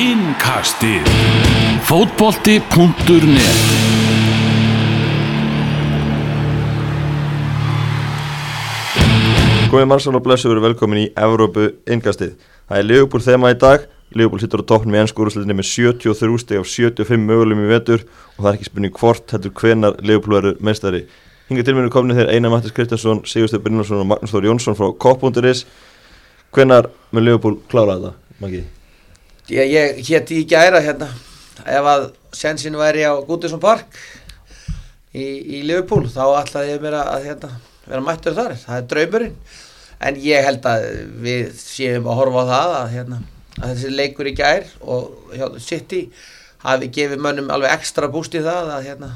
Innkastið Fótbolti.net Góðið mannsal og blessu verið velkomin í Evrópu innkastið. Það er Liverpool þema í dag. Liverpool sittur á toppnum í ennsku úrslutinni með 73 steg af 75 mögulegum í vetur og það er ekki spurning hvort heldur hvenar Liverpool verður meistari. Hinga til mér er komin þeir Einar Mattis Kristjánsson, Sigursteinn Brynjarsson og Magnús Þór Jónsson frá Kopp.is. Hvenar mun Liverpool klára þetta, Maggi? Ég, ég hétti í gæra hérna ef að sensin væri á Goodison Park í, í Liverpool þá ætlaði ég mér að hérna, vera mættur þar, það er draumurinn. En ég held að við séum að horfa á það að, hérna, að þessi leikur í gær og hjá, City hafi gefið mönnum alveg ekstra búst í það að, hérna,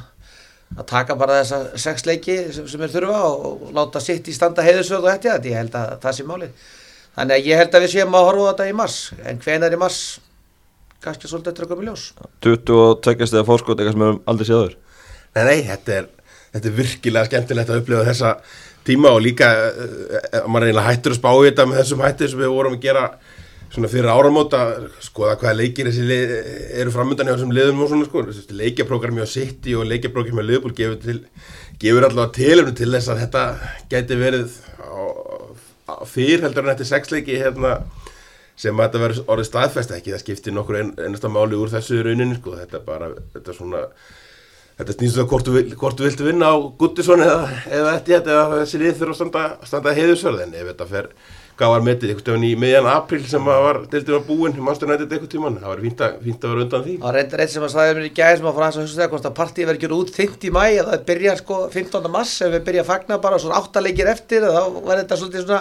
að taka bara þessa sex leiki sem, sem er þurfa og láta City standa heiðusögð og hætti þetta, ég held að það sé málið þannig að ég held að við séum að horfa á þetta í mars. En hvenar í mars? Kannski svolítið eftir að koma í ljós. 22 steg fórskot, eitthvað sem við höfum aldrei séð áður. Nei, nei, þetta er, þetta er virkilega skemmtilegt að upplifa þessa tíma og líka uh, maður reynilega hættur að spá í þetta með þessum hættir sem við vorum að gera svona fyrir áramóta, skoða hvaða leikir þessi lið, eru framöndan hjá þessum liðum og svona sko, leikjaprógrami á City og leikjaprógrami á Liverpool gefur, til, gefur allavega tilumni til þess að þetta gæti verið á fyrr heldur en þetta sexleiki hérna sem að þetta verður orðið staðfest ekki, það skiptir nokkur ein, einasta máli úr þessu rauninni sko, þetta er bara, þetta er svona þetta snýst það hvort, hvort þú viltu vinna á Guttisson eða, eða þetta eða þessi lið þurfa að standa, standa heiðusörð en ef þetta fer, hvað var metið einhvern veginn í miðjan april sem var deildin á búin mannstunætið einhvern tíman, það var fínt að, fínt að vera undan því Það reyndar eitt sem að sagði mér í gæði sem að fara að hugsa þegar hvort að partíi verður ekki út 50 mæ eða það byrja sko 15. mars ef við byrja að fagna bara svona áttaleikir eftir þá verður þetta svolítið svona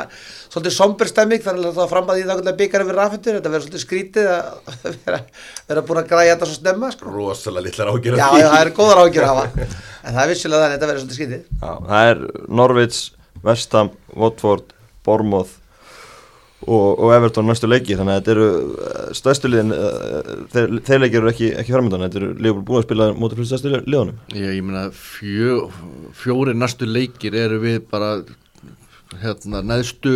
svolítið somberstemming þannig að það fram að því það byggjar yfir rafendur þetta verður svolítið skrítið að vera, vera búin að græja þetta svo snemma sko. Rosalega litlar ágjör Já, já, það er góðar ágjör að hafa en það er vissilega þannig að þetta verður svolítið skrítið Já, það er Norvits, Vestham, Watford, Bournemouth og, og Everton næstu leiki þannig að þetta eru eh, stærstu liðin eh, þeir, þeir leikir eru ekki, ekki framöndan þetta eru Liverpool búin að spila mótið fyrir stærstu liðunum. Ég, ég meina fjó, fjóri næstu leikir eru við bara hérna neðstu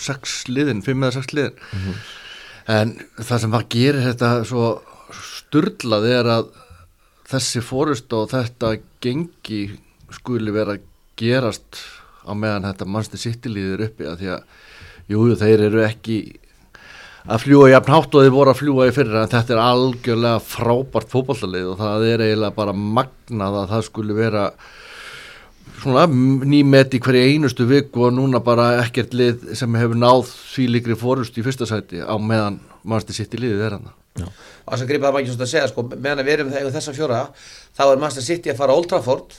sex liðin, fimm eða sex liðin. En það sem það gerir þetta svo sturdlað er að þessi fórust og þetta gengi skuli vera gerast á meðan þetta mannstu sittilíður uppi að því að jú, þeir eru ekki að fljúa jafn hátt og þeir voru að fljúa í fyrra. En þetta er algjörlega frábært fótballalið og það er eiginlega bara magnað að það skulle vera svona nýmet í hverju einustu viku og núna bara ekkert lið sem hefur náð því líkri fórust í fyrsta sæti á meðan mannstu sitt í liðið er hann og það sem gripaði maður ekki svona að segja sko, meðan við erum þegar þessa fjóra þá er Manchester City að fara á Old Trafford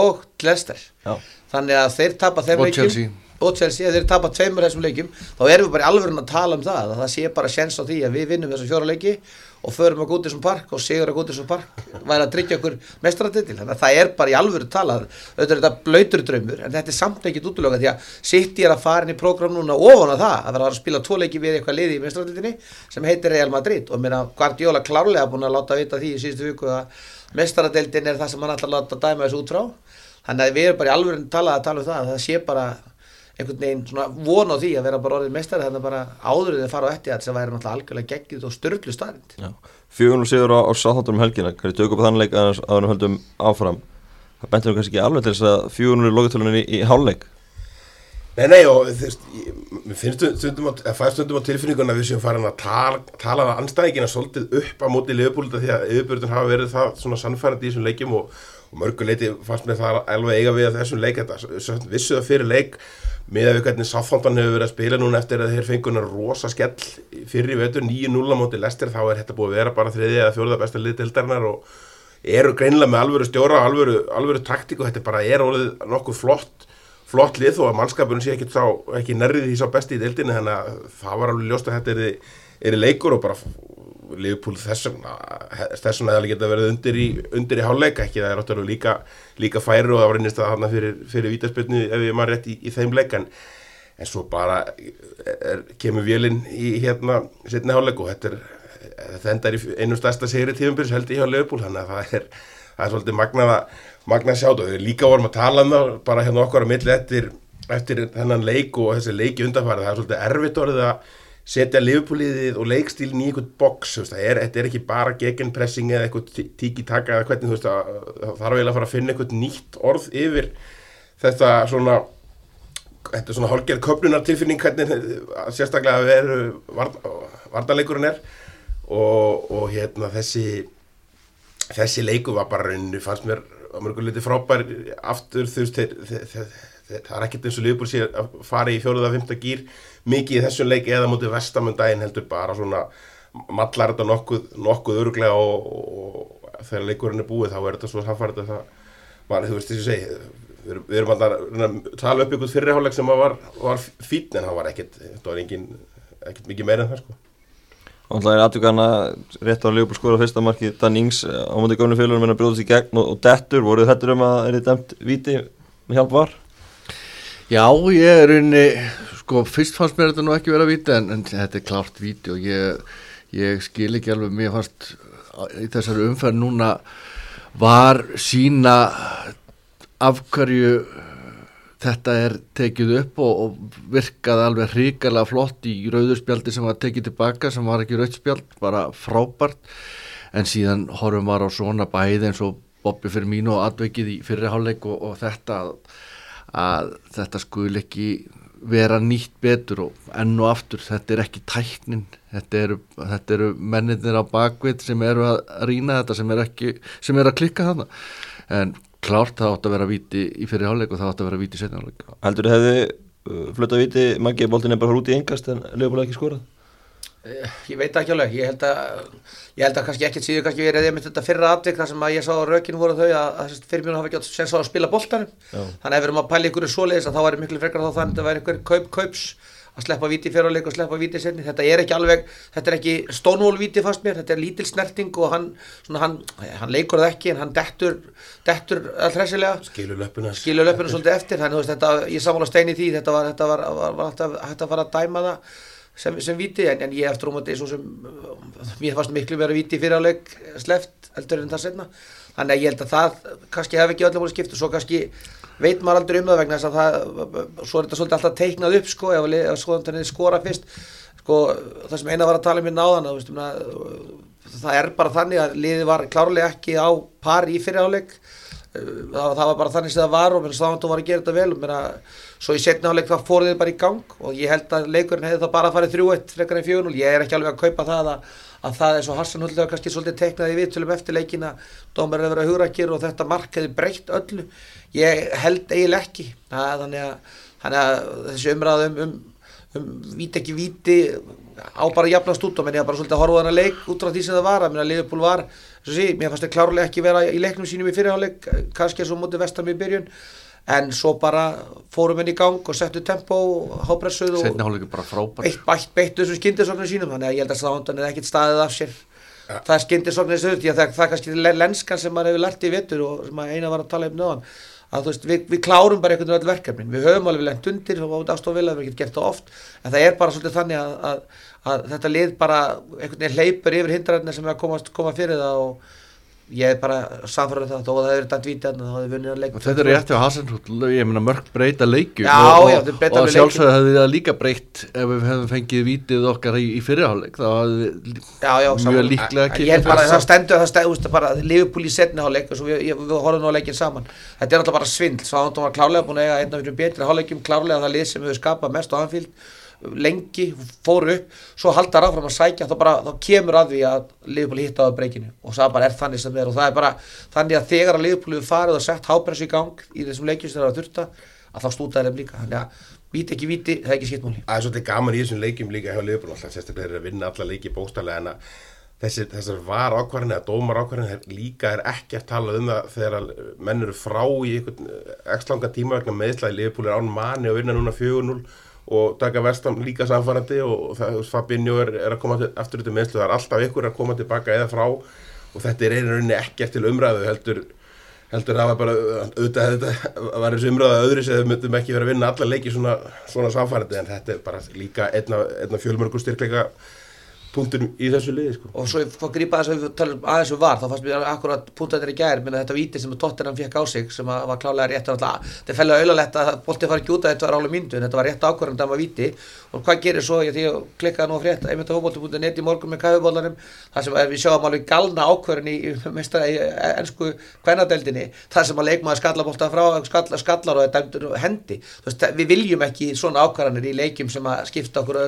og Leicester. Já. þannig að þeir tapa þeim Chelsea. Og Chelsea, ef þeir tapa tveimur þessum leikjum þá erum við bara í alvörun að tala um það að það sé bara sjens á því að við vinnum þessa fjóra leiki og förum að Goodison Park og sigur að Goodison Park væri að tryggja okkur mestratitil þannig að það er bara í alvöru talað. Auðvitað er þetta blöytur draumur en þetta er samt ekkit útlöka því að City er að fara inn í prógram núna ofan að það að vera að spila tvo leiki við eitthvað liði í mestratitilni sem heitir Real Madrid. Og meina Guardiola klárlega búin að láta vita því í síðustu viku að mestratitilin er það sem hann ætlar að láta dæma þessu út frá. Þannig að við erum bara í alvöru talað að tala um það að það sé bara einhvern veginn svona von á því að vera bara orðið meistari þannig að bara áður en þeir fara á eftir sem væri náttúrulega algjörlega geggið og störglu starind Fjögunum sigur á, á Southampton um helgina. Hverju tökum upp þann leik að við höldum áfram? Það bentur kannski ekki alveg til þess að fjögunum er logitölunni í, í hálfleik. Nei, nei, og mér finnst stundum á, að fæða stundum á tilfinninguna að við séum farin að tala, tala að anstæðingina svolítið upp á móti liðbúlita því að yfirbjörðun hafa verið það svona sannfærandi í þessum leikjum og, og mörgu leiti fannst mér það alveg eiga við að þessum leik, þetta s- vissu það fyrir leik með að við hvernig Southampton hefur verið að spila núna eftir að þeir fengunar rosa skell fyrir vetur, 9-0 á móti Lester, þá er þetta búið að vera bara þriðið eða fjóruða besta lið deildarinnar og eru greinilega með alvöru stjóra, alvöru, alvöru taktík og þetta bara er orðið nokkuð flott flott lið þó að mannskapurinn sé ekki, ekki nærrið því sá besti í deildinni þannig að það var alveg ljóst að þetta er, er leikur og bara Liverpool þessum þessum að það geta verið undir í, undir í hálfleika ekki, það er áttúrulega líka, líka færi og það var einnig að hana fyrir, fyrir vítaspilni ef ég maður rétt í, í þeim leikan en svo bara er, kemur vélinn í hérna setni hálfleik og þetta er þetta í einu stærsta segri tífumbyrjus held ég hjá Liverpool þannig að það er, það er svolítið magnaða magna sjátt og við líka vorum að tala um það bara hérna okkar á milli eftir, eftir þennan leik og þessi leiki undanfærið það er svolítið erfitt orðið að setja liðbúliðið og leikstílinn í einhvern veist, það er, þetta er ekki bara gegenpressing eða eitthvað tiki-taka eða hvernig, þú veist, að, það þarf eiginlega að fara að finna eitthvað nýtt orð yfir þetta svona þetta svona hálfgerð köplunar tilfinning hvernig sérstaklega veru vard, vardanleikurinn er. Og, og hérna þessi þessi leiku var bara rauninu fannst mér á mörgur liti frábær aftur þú veist það er ekkert eins og liðbúl sér að fara í fjóruða fymta gýr mikið í þessum leik eða mútið vestamundaginn heldur bara svona mallar þetta nokkuð, nokkuð öruglega og, og, og þegar leikurinn er búið þá er þetta svo samfærið að það var, þú veist þess að segja við við erum að tala upp ykkur fyrirháleik sem var, var fín en það var ekkert, þetta var engin ekkert mikið meira en það sko Og það er aðtökana rétt á Leopold skóra fyrsta marki Dan Ings á mútið gömlu fjölurum en að bróðast í gegn og, og dettur, voruð þetta um að er þetta demt viti hjálp var? Já, ég er unni, sko, fyrst fannst mér þetta nú ekki vera viti en, en þetta er klárt viti og ég, ég skil ekki alveg, mér fannst í þessari umferð núna var sína af hverju þetta er tekið upp og, og virkaði alveg hríkala flott í rauðurspjaldi sem var tekið tilbaka sem var ekki rauðspjald, bara frábært. En síðan horfum var á svona bæði eins og Bobby og atveikið í fyrirháleik og, og þetta að, að þetta skul ekki vera nýtt betur og enn og aftur þetta er ekki tæknin þetta eru, þetta eru menninir á bakvið sem eru að rýna þetta sem er, ekki, sem er að klikka þarna en klárt það átt að vera viti í fyrir háleik og það átt að vera viti í setna háleik Heldur þið hefði uh, flöta viti Maggi, boltin er bara út í engast en Leopold ekki skorað? Eh, Ég veit ekki alveg, ég held að ég held að kannski ekkert síður kannski verið eða með þetta fyrra atvik þar sem að ég sá að rökinu voru þau að, að fyrirmjónu hafa ekki átt sens á að spila boltanum. Já. þannig að ef við erum að pæla ykkur svoleiðis að þá er miklu frekar þá þannig að það væri ykkur kaup kaups að sleppa viti í fyrraleik og sleppa viti í setni þetta er ekki alveg, þetta er ekki stónvól viti fast mér, þetta er lítil snerting og hann, svona, hann, hann leikur það ekki en hann dettur, dettur allhressilega skilur löpuna skilur löpuna svolítið eftir. Þannig að þetta, ég samála stein í því þetta var, þetta var, var, var að, hægt að fara að dæma það sem, sem viti en, en ég eftir um að þetta mér fannst miklu verið viti fyrir áleik sleft heldur en það setna þannig að ég held að það kannski hef ekki öllum voru skipt og svo kannski veit maður aldrei um það vegna þess að það svo er þetta svolítið alltaf teiknað upp sko ef skoðan skora fyrst. Sko það sem eina var að tala um hérna áðan að, veist, að, það er bara þannig að liði var klárlega ekki á par í fyrir áleik það, það var bara þannig sem það var og stáðan var að gera þetta vel. Og svo í setna áleik það fór þið bara í gang og ég held að leikurinn hefði það bara farið 3-1 frekar en 4-0, ég er ekki alveg að kaupa það að, að það er svo Hassan Hull þegar kannski svolítið teiknaði við tölum eftir leikina. Dómar er að vera hugrakir og þetta mark hefði breytt öllu. Ég held eiginlega ekki. Þannig, að, þannig að þessi umræðum um, um, um víti ekki víti á bara jafnast út og menn ég var bara svolítið að horfa þarna leik út frá því sem það var. Að minna Liverpool var, svo sí, mér fannst það klárlega ekki vera í leiknum sínum í fyrirháleik kannski eins og mútið vestam í byrjun en svo bara fórum henni í gang og settu tempo og hápressuð og eitt bætt beittu þessum skindisóknum sínum. Þannig að ég held að Sándon er ekkert staðið af sér. Ja. það er skindisóknir þessu því að það, það er kannski lenskan sem maður hefur lært í vittur og sem eina var að tala um náðan. Að þú veist, við, við klárum bara einhvern veginn öll verkefnin, við höfum alveg lengt undir og átt ástofila, við hefum ekki gert það oft. En það er bara svolítið þannig að, að, að þetta lið bara einhvern veginn hleypur yfir hindræðina sem er að koma, koma fyrir það og ég er bara samfærður það þó að það er dæmt vítið þá hefur vunnið að leika. Þetta er rétti á Hasenhúll, ég meina mörg breyta leikju já, og, já, og, og sjálfsögðu hefði það líka breytt ef við hefðum fengið vítið okkar í, í fyrirháleik þá hefði mjög líklega kikið ég held bara að það stendur það stendur bara Liverpool í setniháleik og við, við horfum nú að leikin saman. Þetta er alltaf bara svindl, Sándón var klárlega búin að eiga einn af fyrir betri háleikum, klárlega það lið sem hefur skapað mest á anfíld lengi, fóru upp svo haldar áfram að sækja þá, bara, þá kemur að því að Liverpool hitta á breykinu og það bara er þannig sem er og það er bara þannig að þegar að hefur farið og sett hápressu í gang í þessum leikjum sem það er að þurta að þá stútaði þeim líka. Þannig að víti ekki víti, það er ekki skiptmáli Það er svolítið gaman í þessum leikjum líka hjá Liverpool alltaf sérstaklega er að vinna alla leiki bóstarlega en að þessar, þessar var ákvarðin eða dómar ákvarðin líka er ekki að tala um það þegar menn eru frá í einhvern ekstra langa tíma vegna meðslæði Liverpool er án manni og vinna núna 4-0 og taka vestam líka samfærandi og Fabinho er, er að koma til, aftur út í meðslu, það er alltaf ykkur að koma tilbaka eða frá og þetta er einhvern veginn ekki eftir umræðu heldur heldur að það var bara auðvitað þetta var þessu umræðu öðru sem þau myndum ekki verið að vinna alla leiki svona, svona samfærandi en þetta er bara líka einna, einna fjölmörgur punktur í þessu liði sko. og svo hvað grípa þess að við talum aðeins um var þá fannst mér akkurat punktaðir í gær minna þetta víti sem Tottenham fekk á sig sem að var klálega rétt þetta er fælega auðalegt að boltið fari ekki út að þetta var álega myndu þetta var rétt ákvörðan það var víti. Og hvað gerir svo, ég að klikkaði nú frétt einmitt á hóbolti.net í morgun með kæfubólanum þar sem við sjáum alveg galna ákvörðan í, í ennsku kvænadeldinni þar sem að leikmaður skalla bolta frá skalla, skallar og og hendi. Veist, við viljum ekki svona ákvörðanir í leikjum sem að skipta okkur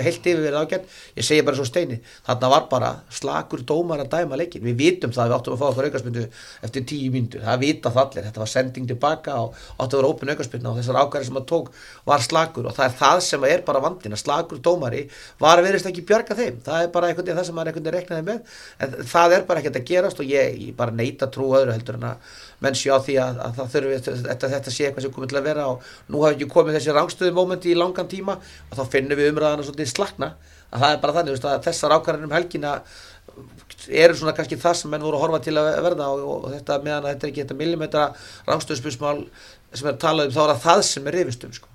hafi heilt yfir verið ágætt. Ég segi bara svo steini, þarna var bara slakur dómar að dæma leikin við vitum það, við áttum að fá okkur aukarspyndu eftir tíu myndu, það vita það allir. Þetta var sending tilbaka og áttu að vera ópun aukarspyndu og þessar ákværi sem að tók var slakur og það er það sem er bara vandin að slakur dómari var að verist ekki bjarga þeim. Það er bara veginn það sem maður veginn reknaði með. En það er bara ekkert að gerast og ég, ég bara neita trú öðru heldur en að menn sjá því að, að það þurfi þetta, þetta sé eitthvað sem komið til að vera og nú hafi ekki komið þessi rangstöðu mómenti í langan tíma og þá finnum við umræðana svolítið slagna að það er bara þannig að þessar ákvarðanir um helgina eru svona kannski það sem menn voru að horfa til að verða og, og, þetta meðan að þetta er ekki þetta millimetra rángstöðspusmál sem er að tala um þá er það sem er rifistum sko.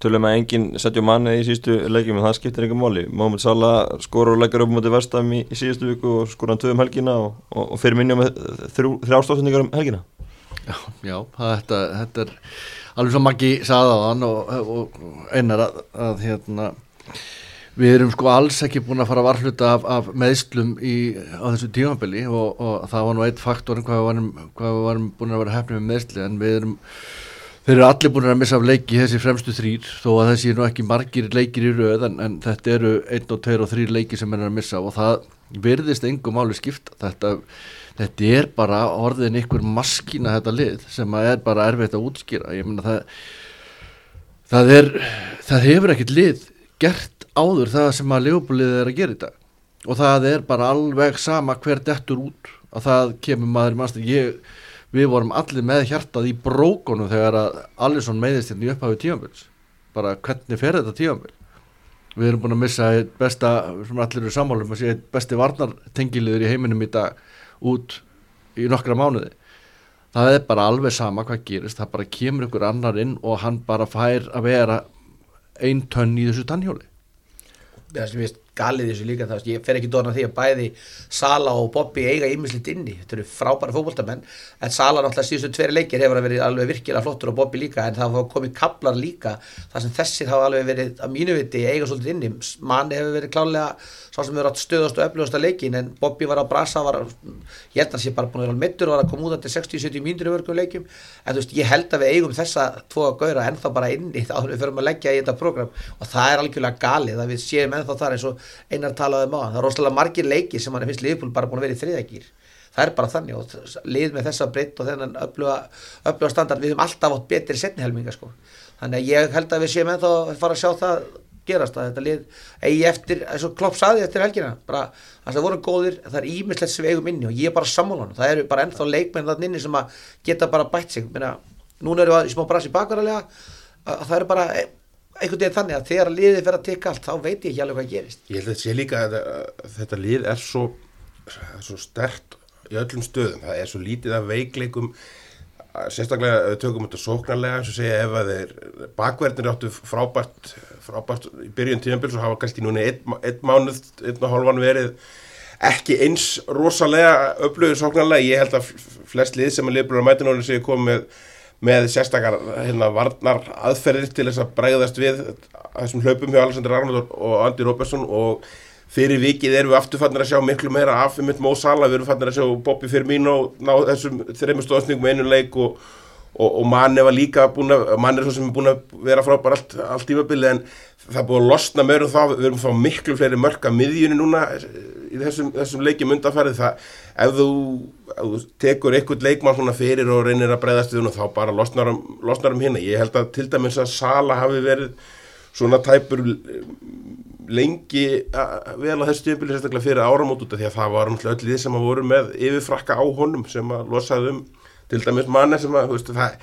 Tölum að enginn setjum manni í síðustu leikjum en það skiptir einhver móli. Mohamed Salah skor og leggur upp motið vestam í, í síðustu viku og skor hann töðum helgina og, og fyrir minni með þrjástóðsendingar um helgina. Já, já þetta, þetta er alveg svo Maggi saði á hann og, og einar að, að hérna Við erum sko alls ekki búin að fara að varfluta af, af meðslum í, á þessu tímafabili og, og það var nú eitt faktor hvað við varum, hvað við varum búin að vera hefnið með meðsli en við erum, þeir eru allir búin að missa af leiki þessi fremstu þrýr þó að þessi er nú ekki margir leikir í rauð en, en þetta eru einn og tveir og þrýr leiki sem er að missa og það verðist engum áli skipta. Þetta, þetta er bara orðin ykkur maskína þetta lið sem er bara erfitt að útskýra. Það það er, það hefur ekkert lið gert áður það sem að leifbúlið er að gera í dag. Og það er bara alveg sama hver dettur út að það kemur maður í mannstæð ég, við vorum allir með hjartað í brókonu þegar að Alisson meðist hérna í upphafi tíanbils bara hvernig fer þetta tíanbil við erum búin að missa besta sem allir eru sammálum að sé besti varnartengiliður í heiminum í dag út í nokkra mánuði. Það er bara alveg sama hvað gerist það bara kemur ykkur annar inn og hann bara fær að vera einn tönn í þessu tannhjóli. Það sem veist galið þessu líka það, ég fer ekki dóna því að bæði Sala og Bobby eiga ímislitt inni, þetta eru frábæra fókbóltamenn en Sala náttúrulega síðustu tveri leikir hefur verið alveg virkilega flottur og Bobby líka en það hafa komið kaplar líka þar sem þessir hafa alveg verið að mínu viti eiga svolítið inni, manni hefur verið klálega sá sem hefur átt stöðast og öflugast að leikin en Bobby var á brasa, var, ég held að það sé bara búin að vera mittur og var að koma út til 60-70 að í þetta program og það er algjörlega galið að við séum ennþá þar eins og einar talaði um á það er rosalega margir leiki sem mann finnst liðbúl bara búin að vera í þriðagýr það er bara þannig og lið með þessa breytt og þennan öfluga standard við höfum alltaf átt betri setnihelminga sko. þannig að ég held að við séum ennþá að fara að sjá það gerast að þetta lið eigi eftir, eins og Klopp saði eftir helgina bara að það voru góðir, það er ímislegt eigum inni og ég er bara sammálan það eru bara ennþá leikmenn þann inni sem að geta bara bætt sig. Meina, núna eru við smá brasi bakvarðarlega að það eru bara einhvern veginn þannig að þegar liðið fyrir að tekka allt þá veit ég ekki alveg hvað gerist. Ég held að sé líka að þetta, lið er svo, svo stert í öllum stöðum, það er svo lítið af veikleikum sérstaklega tökum þetta sóknarlega og segja ef að þeir bakverðinir áttu frábært frábært í byrjun tíðanbils og hafa kannski núna einn, einn mánuð, einn og hálfan verið ekki eins rosalega upplöður sóknarlega, ég held að flest lið sem að mætinónu séu komið með, með sérstakar hérna, varnar aðferðir til þess að bræðast við þessum hlaupum hjá Alexander Arnold og Andy Robertson og fyrir vikið erum við afturfannir að sjá miklu meira af um mitt Mó Sala, við erum fannir að sjá Bobby Firmino ná þessum þreymur stóðsningum einu leik og, og, og manni var líka búin að, manni er svo sem er búin að vera frábær allt, allt tímabili en það er búin að losna meður um það, við erum að fá miklu fleiri mörka miðjunni núna í þessum, þessum leikjum undanfærið það ef þú, ef þú tekur einhvern leikmann svona fyrir og reynir að breyðast við hún og þá bara losnar um, losnar um hérna, ég held að til dæmis að Sala hafi verið svona tæpur lengi vel að þessu tímpili sérstaklega fyrir áramót út af því að það var öll því sem að voru með yfirfrakka á honum sem að losaði um til dæmis manni sem að veist, það,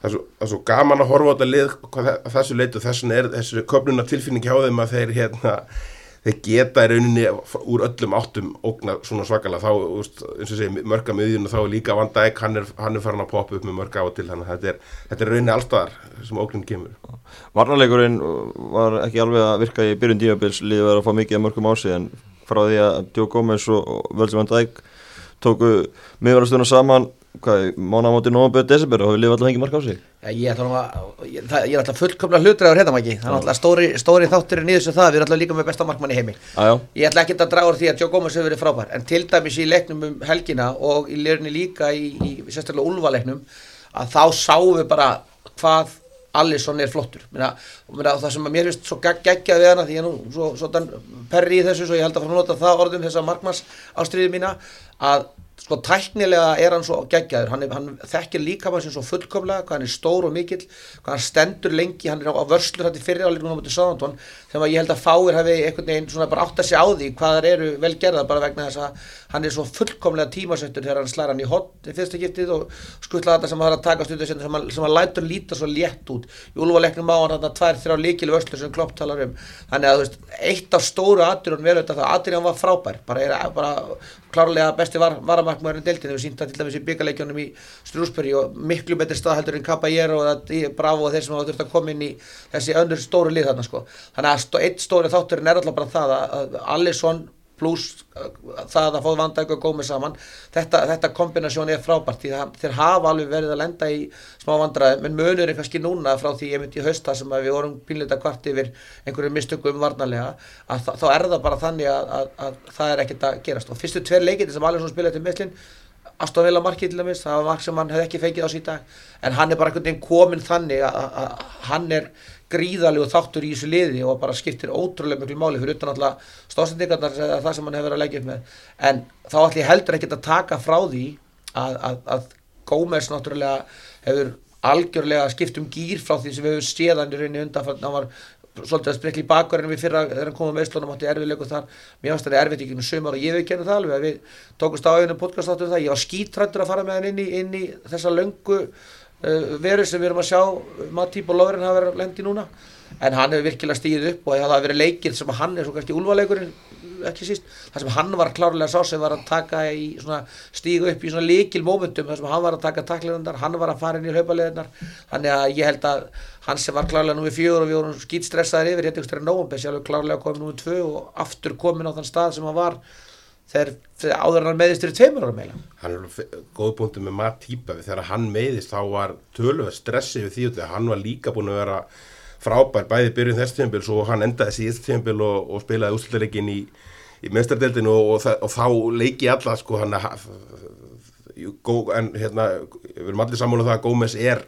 það, er svo, það er svo gaman að horfa á þetta lið að þessu leitu þessan er þessu köpnuna tilfinning hjá þeim að þeir hérna þeir geta í rauninni úr öllum áttum ógna svona svakalega. Þá, veist, eins og segi, mörga miðjun og þá er líka Van Dijk, hann er, hann er farin að poppa upp með mörga á til, þannig að þetta er, þetta er rauninni allstaðar sem ógnin kemur. Varnarleikurinn var ekki alveg að virka í byrjun dímabils liðið var að fá mikið að mörgum á sig en frá því að Djó Gómez og, Van Dijk tóku miðvarastuna saman mánamáti nógum byrju desember og hafið liðið alltaf fengið mark á sig Já, ég er alltaf fullkomlega hlutræður hérna mæki, það er alltaf stóri, stóri þátturinn í þessu það, við erum alltaf líka með besta markmann í heimi. Ajá, Ég ætla ekki að draga úr því að Joe Gomez hefur verið frábær, en til dæmis í leiknum um helgina og í lirni líka í, í sérstaklega úlfaleiknum, að þá sáum við bara hvað Alisson er flottur. Meina, og meina, það sem að mér finnst svo gegg- geggjað við hana, því ég er nú svo, svo perri í þessu, svo ég held að fara að nota það orðum þessa markmanns ástriði mína, að sko tæknilega er hann svo geggjaður. Hann, hann þekkir líka maður sem svo fullkomlega hvað hann er stór og mikill hvað hann stendur lengi, hann er á, á vörslur þetta fyrir áleikunum á mútið Sáðantón þegar ég held að fáir hafi einhvern veginn svona bara átt að segja á því hvað það eru vel gerða bara vegna þess að hann er svo fullkomlega tímasettur þegar hann slæra hann í hot í fyrsta giftið og skutla þetta sem hann har að taka stundu sem, sem hann lætur líta svo létt út. Í úlfaleiknum á hann þarna tvær, þrjá líkil vörslur sem Klopp talar um. Þannig að þú veist, eitt af stóru aðdurun verður þetta það aðdurinn var frábær. Bara, er, bara klárlega besti var, varamarkmaðurinn deildin við sínt það til dæmis í byggaleikjónum í Strúsbury og miklu betri stað heldur en Caballero og það- Bravo og þeir sem hafa þurft að koma inn í þessi önnur stóru lið þarna sko. Þannig að stó, eitt stóri þátturinn er alltaf bara það að, að Alisson pluss uh, það að fá vandæk og gómið saman þetta, þetta kombinasjón er frábært því það, þeir hafa alveg verið að lenda í smá vandræðum en munur er kannski núna frá því ég myndi í hausta sem að við vorum pínleita kvart yfir einhverju mistökum varnarlega að þá er það bara þannig að, að, að það er ekkert að gerast. Og fyrstu tver leikindi sem Alisson spilaði til meðslinn Aston Villa markið til dæmis, það var mark sem hann hefði ekki fengið á síð dag, en hann er bara einhvern veginn komin þannig að, að, að hann er gríðalegu þáttur í þessu liði og bara skiptir ótrúlega miklu máli fyrir utan alltaf stóðsendingarnar eða það sem hann hefur verið að leggja upp með. En þá ætlum ég heldur ekki að taka frá því að, að, að Gómez náttúrulega hefur algjörlega skipt um gýr frá því sem við hefur séð hann í rauninni undan hann var svolítið að spekla í bakverðinu við fyrra þegar hann kom með Íslandum átti erfiðleiku þar. Mér finnst það erfitt ekki með sumar og ég veit kenna það alveg að við tókumst á einu podcast áttum það. Ég var skítrættur að fara með hann inn í, inn í þessa löngu veru sem við erum að sjá Matip og Lóðurinn hafa verið lendi núna. En hann hefur virkilega stíð upp og það hafa verið leikir sem hann er svo kannski úlvaleikurinn ekki síst, það sem hann var klárlega sá sem var að taka í svona stígu upp í svona líkil mómentum þar sem hann var að taka taklirindar, hann var að fara inn í hlaupaleðinar, þannig að ég held að hann sem var klárlega númið fjögur og við vorum skýt stressaðir yfir, ég hefði nógum sjálfur klárlega komið númið tvö og aftur komin á þann stað sem hann var þegar, áður hann meðist fyrir tveimur ára meila hann er góð punktu með Matt Típa þegar hann meiðist þá var tölvöð stressi við því þegar hann var líka búin að vera frábær bæði byrjun þess tíðanbíl svo hann endaði síðast tíðanbíl og, og spilaði úsluleikin í, í meðstardeldinu og, og, og þá leiki alla sko hann að en hérna við erum allir sammála um það að Gómez er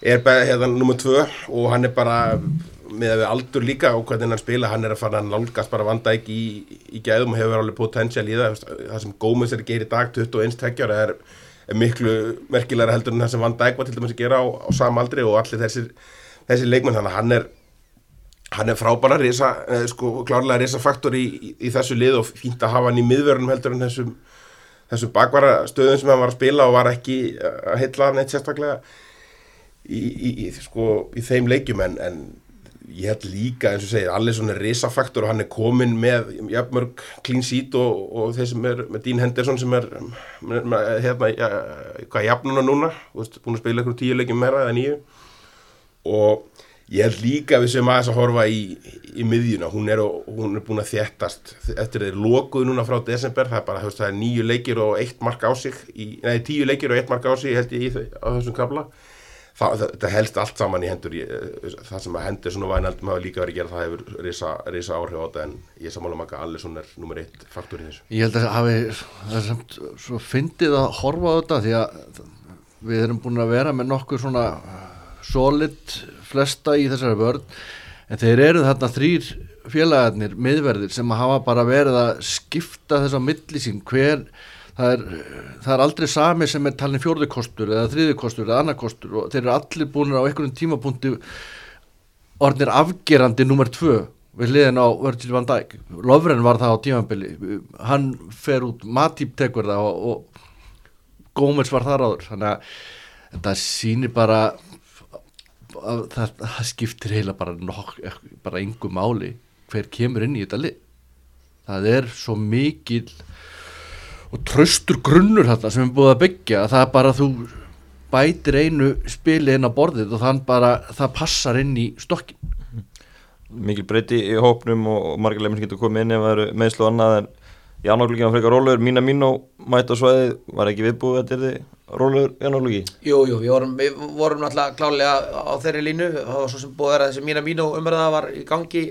er bara hérna nummer tvö og hann er bara með að við aldur líka og hvernig hann spila hann er að fara að nálgast bara vanda ekki í, í gæðum og hefur alveg potensial í það. Það sem Gómez er að gera í dag 21 tekjar er, er miklu merkilega heldur en það sem Van Dijk var til dæmis að gera á, á sama aldri og allir þessir, þessir leikmenn. Þannig að hann er hann er frábæra risa, eh, sko, klárlega risa faktor í, í, í þessu lið og fínt að hafa hann í miðvörunum heldur en þessum þessum bakvara stöðum sem hann var að spila og var ekki að heilla neitt sérstaklega í, í, sko, þeim leikjum. En, en ég held líka eins og segir, Allison er risafaktor og hann er komin með jafnmörg clean sheet og, og þeir sem er með Dean Henderson sem er hérna, ja, hvað jafnuna núna veist, búin að spila ykkur tíu leikjum meira eða nýju og ég held líka við sem aðeins að horfa í, í miðjuna, hún er, hún er búin að þéttast eftir þeir lokuð núna frá desember, það er bara, veist, það er nýju leikir og eitt mark á sig, í, nei, tíu leikir og eitt mark á sig, held ég, í, þau- á þessum kabla það helst allt saman í hendur ég, það sem að hendur svona vænaldum hafa líka verið að gera það hefur risa, risa áhrif á þetta en ég sammála um að Allison er nummer eitt faktor í þessu. Ég held að hafi það er samt svo fyndið að horfa á þetta því að við erum búin að vera með nokkur svona solid flesta í þessari vörn en þeir eru þarna þrýr félagarnir miðverðir sem hafa bara verið að skipta þess á milli sín hver það er, það er aldrei sami sem er talin fjórðukostur eða þriðukostur eða annarkostur og þeir eru allir búin á einhverjum tímapunkti orðnir afgerandi nummer tvö við hliðin á Virgil van Dijk. Lofren var það á tímabili. Hann fer út, Matip tekur það og, og Gómez var þar áður. Þannig að þetta sýnir bara að það, það skiptir heila bara nokk, bara engu máli hver kemur inn í þetta lið. Það er svo mikil og traustur grunnur þetta sem er búið að byggja að það er bara þú bætir einu spili inn á borðið og þann bara það passar inn í stokkin mikil breyti í hópnum og, og margir leiminn getur komið inn ef það eru meðslu og annað en í annarklíkinu var frekar rólegur, mína mín og mæta svæði, var ekki viðbúið þetta er þið rólegur í annarklíki Jú, jú, við vorum, við vorum náttúrulega klálega á þeirri línu, það var svo sem búið að vera þessi mína mínu umræða var í gangi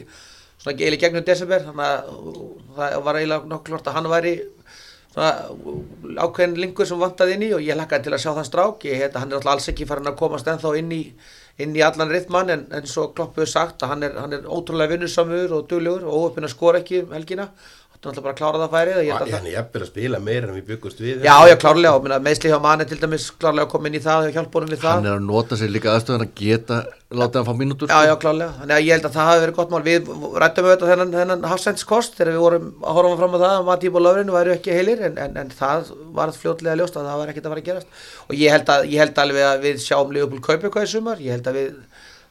svona eiginlega gegnum desember, þannig að það var eiginlega nokkuð klart að hann væri svona ákveðin lingur sem vantaði inn í og ég lakkaði til að sjá þann strák, ég heit að hann er alltaf alls ekki farin að komast ennþá inn í, inn í allan rithmann en, en svo kloppuðu sagt að hann er, hann er ótrúlega vinnusamur og duglegur og óöppin að skora ekki um helgina, er alltaf bara að klára það færið og ég held að það Hann er jafnvel að spila meira en við byggust við Já, já, klárlega, meðsli hjá manni til dæmis klárlega kom inn í það og hjálp honum við það. hann er að nota sér líka aðstöðan að geta láta hann fá mínútur Já, já, klárlega, þannig að ég held að það hafi verið gott mál. Við rættum auðvitað þennan, þennan hafsendskost þegar við vorum að horfa fram á það að Mattíb og Löfrinu væru ekki heilir en, en, en það var fljótlega ljóst að það var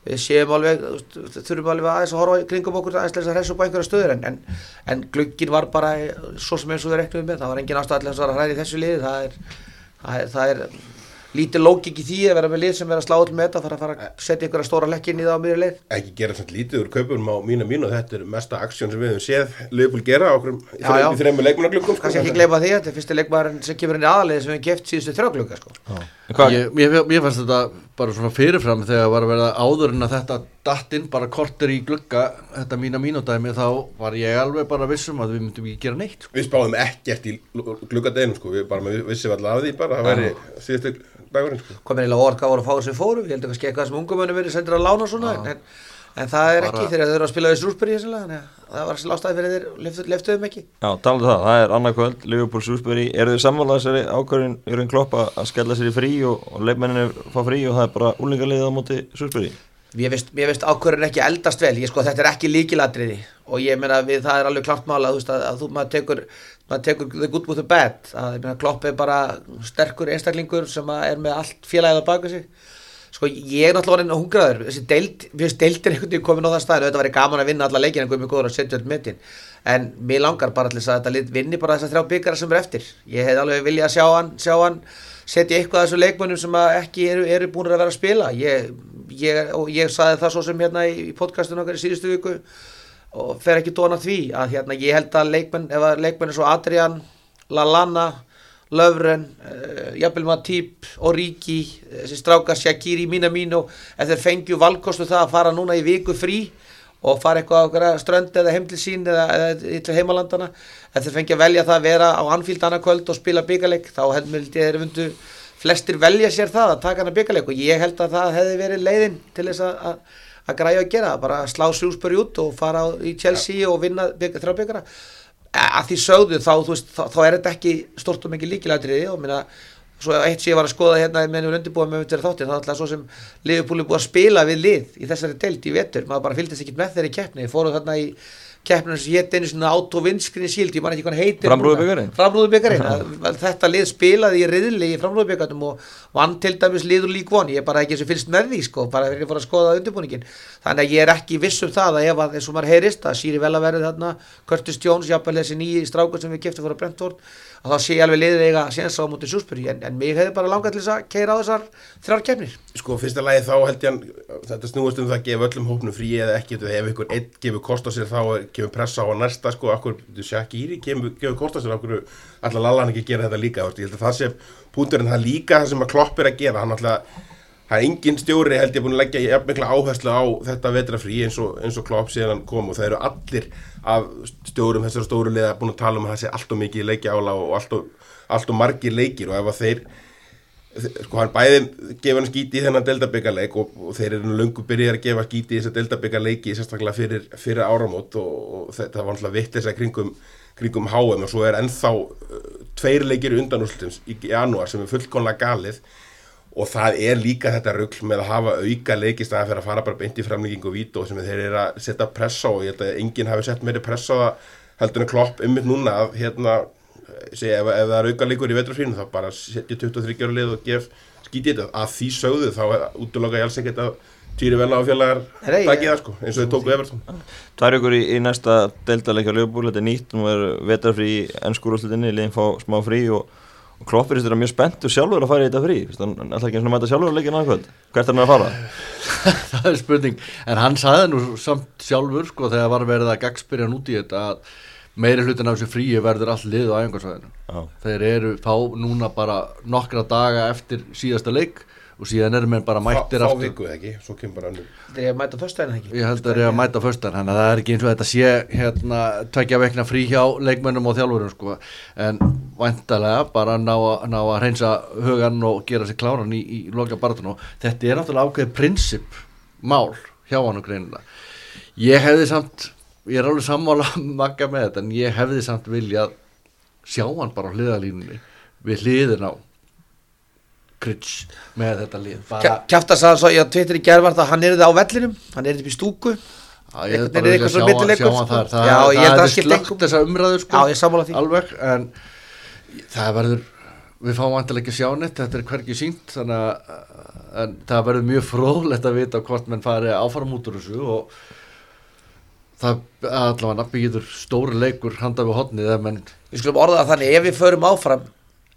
og við séum alveg þurfum alveg aðeins að horfa kringum okkur aðeins að hressu upp á einhverja stöður en, en, en glugginn var bara svo sem eins og við reknum með. Það var engin ástæð að hræði í þessu liði. Það er, það er, það er lítið lókik í því að vera með lið sem vera að slá öll með þetta þarf að fara að setja einhverja stóra lekki inn í það á mjög leið. Ekki gera svona lítið úr kaupunum á mína mínu. Þetta er mesta aksjón sem við höfum séð Leopold gera okkur í í þreimur leikmunarglöggum kannski ekki gleyma því að þetta er fyrsti leikmaðurinn sem kemur inn í aðalið sem við hefum geft síðustu þrjáglöka sko. Ég, ég, ég fannst þetta bara svona fyrirfram þegar var að verða áður en að þetta datt inn bara korter í glugga þetta mína mínúdæmi þá var ég alveg bara vissum að við myndum ekki gera neitt sko. við spáðum ekkert í gluggadeginum sko. við bara við vissum alltaf af því bara að það væri síðustu dagurinn sko. komin eiginlega óvart hvað voru að fá sem fóru ég held að kannski eitthvað sem ungumönnum verið sendir að lána svona en, en, það er ekki þegar þau eru að spila þannig að það var lástaði fyrir þeir leftu- leftuðum ekki. Já, talandi um það, það er annað kvöld, Liverpool Súsbury, eru þið samvalað þessari ákvörðin í raun klopp að skella sér í frí og, og leifmenninni fá frí og það er bara úlingaliðið á móti? Mér finnst, mér finnst ákvörðin ekki eldast vel, ég sko þetta er ekki líkiladriði og ég meina við það er alveg klart mála þú veist að, að þú maður tekur, maður tekur the good with the bad, að ég meina Klopp er bara sterkur einstaklingur sem er með allt félagið á baka sig sko ég er náttúrulega orðin hungraður, þessi deild, við finnst deildir einhvern veginn komin á það staðinu, þetta væri gaman að vinna alla leikina en guðmur góður að setja öll metin. En mér langar bara þess að þetta vinni bara þessar þrjá byggara sem er eftir. Ég hef alveg viljað sjá hann, hann setja eitthvað af þessu leikmönnum sem að ekki eru, eru búin að vera að spila. Ég, ég, og ég saði það svo sem hérna í, podcastinu okkar í síðustu viku og fer ekki dóna því að hérna ég held að leikmenn, ef að leikmenn Löfren, uh, Jafnvel Matip Origi, þessi strákar Shakiri, Minamino, ef þeir fengju valkostu það að fara núna í viku frí og fara eitthvað á strönd eða heim til sín eða, eða til heimalandana ef þeir fengja velja það að vera á Anfield annað kvöld og spila byggaleg þá heldur þeir vundu flestir velja sér það að taka hana byggaleg og ég held að það hefði verið leiðin til þess að, að, að græja að gera bara slá Shrewsbury út og fara í Chelsea og vinna bygg, þrjá byggara að því sögðu þá, veist, þá, þá er þetta ekki stort og mikið líkilætriði og minna svo eitt sem ég var að skoða hérna með nefnir undirbúið með undir þáttin, þá ætlaði svo sem er búið að spila við lið í þessari deild í vetur, maður bara fylgdist ekki með þeirri keppni, fóru þarna í keppninu sem hétt einu svona auto windscreen shield, ég man ekki hvað heitir Framrúðubikarinn? framrúðubikarinn, þetta lið spilaði í riðli í framrúðubikarnum og vann til dæmis liður lík von, ég er bara ekki eins og fylgst með því sko, bara fyrir að skoða undirbúningin þannig að ég er ekki viss um það að ef að eins og maður heyrist að síri vel að verði þarna Curtis Jones, jafnvel þessi nýji strákur sem við keftum fóra Brentford að þá sé ég alveg liðið eiga séns á mútið Sjúsbury en, en mig hefði bara langað til þess að keira á þessar þrjár keppnir. Sko fyrsta lagi þá held ég hann þetta snúast um það að gefa öllum hópnum frí eða ekki. Ef ykkur einn gefur kost á sér þá gefur pressa á að næsta sko. Akkur Shakiri gefur, gefur kost á sér akkur allar lallan ekki gera þetta líka ég held að það sé punkturinn það líka það sem að Klopp er að gera. Hann alltaf það er engin stjóri held ég búin að leggja jafn mikla áherslu á þetta vetrafrí eins og, og Klopp síðan hann kom og það eru allir af stjórum þessar stóru liða búin að tala um að það sé allt og mikið leikja ála og allt og, allt og margir leikir og ef að þeir sko hann bæði gefa hann skíti í þennan deildabyggarleik og, og þeir eru löngu byrjar að gefa skíti í þessa deildabyggarleiki sérstaklega fyrir, fyrir áramót og, og þetta var alltaf vitt þess að kringum, kringum HM og svo er ennþá uh, tveir leikir undanúslutins í janúar sem er fullkonlega galið og það er líka þetta rugl með að hafa auka leikist að fyrir að fara bara beint í framlíking og vító sem þeir eru að setja pressa á. Og ég held að enginn hafi sett meiri pressa á það heldur en klopp ymmið núna að hérna segja, ef, ef það er auka leikur í vetrafrínu þá bara setja 23 ára lið og gef skítið þetta. Að því sögðu þá útloka ég alls ekkert að Týri Venna og félagar takkið það sko, eins og þau tóku Everton. Tvær ykkur í, í næsta deildarleikja Leopold, þetta er nýtt, nú er vetarfrí í ennskúrúslutinni, liðin fá smá frí og, og Kloppir er mjög spenntur sjálfur að fara í þetta frí, Fyrst hann hann ætlar ekki eins og að mæta sjálfur að leikja nákvæmt, hvert er hann að fara? það er spurning, en hann sagði nú samt sjálfur sko þegar var verið að gagspyrja út í þetta að meiri hlutin af þessu fríi verður allt lið á æfingarsvæðinu þeir eru fá núna bara nokkra daga eftir síðasta leik og síðan eru menn bara mættir Fá- Fá aftur. viku ekki, svo kemur bara önnur. Þetta er að mæta föstudaginn ekki? Ég held að það er að mæta föstar þannig að það er ekki eins og þetta sé hérna tvekja vekna frí hjá leikmönnum og þjálfurum sko. En vantarlega bara ná, að- ná að hreinsa hugan og gera sér kláran í, í loka baratun og þetta er náttúrulega ákveðið prinsip mál hjá hann og greinilega. Ég hefði samt ég er alveg sammála makka með þetta en ég hefði samt viljað sjá hann bara á hliðalínunni við hliðin á Krits með þetta lið Kjafta sagði svo, ég Twitter í gerðvart að hann er það á vellinum Hann er upp í stúku Já, ég er bara svona sjá- að það það er slögt þessa umræðu sko, Já, ég sammála því. alveg, en það verður við fáum vantilega ekki að sjá neitt þetta er hvergi sínt þannig að það verður mjög fróðlegt að vita hvort menn fari áfram út úr þessu og það allavega nafni getur stóri leikur handa við menn Við skulum orða þannig, ef við förum áfram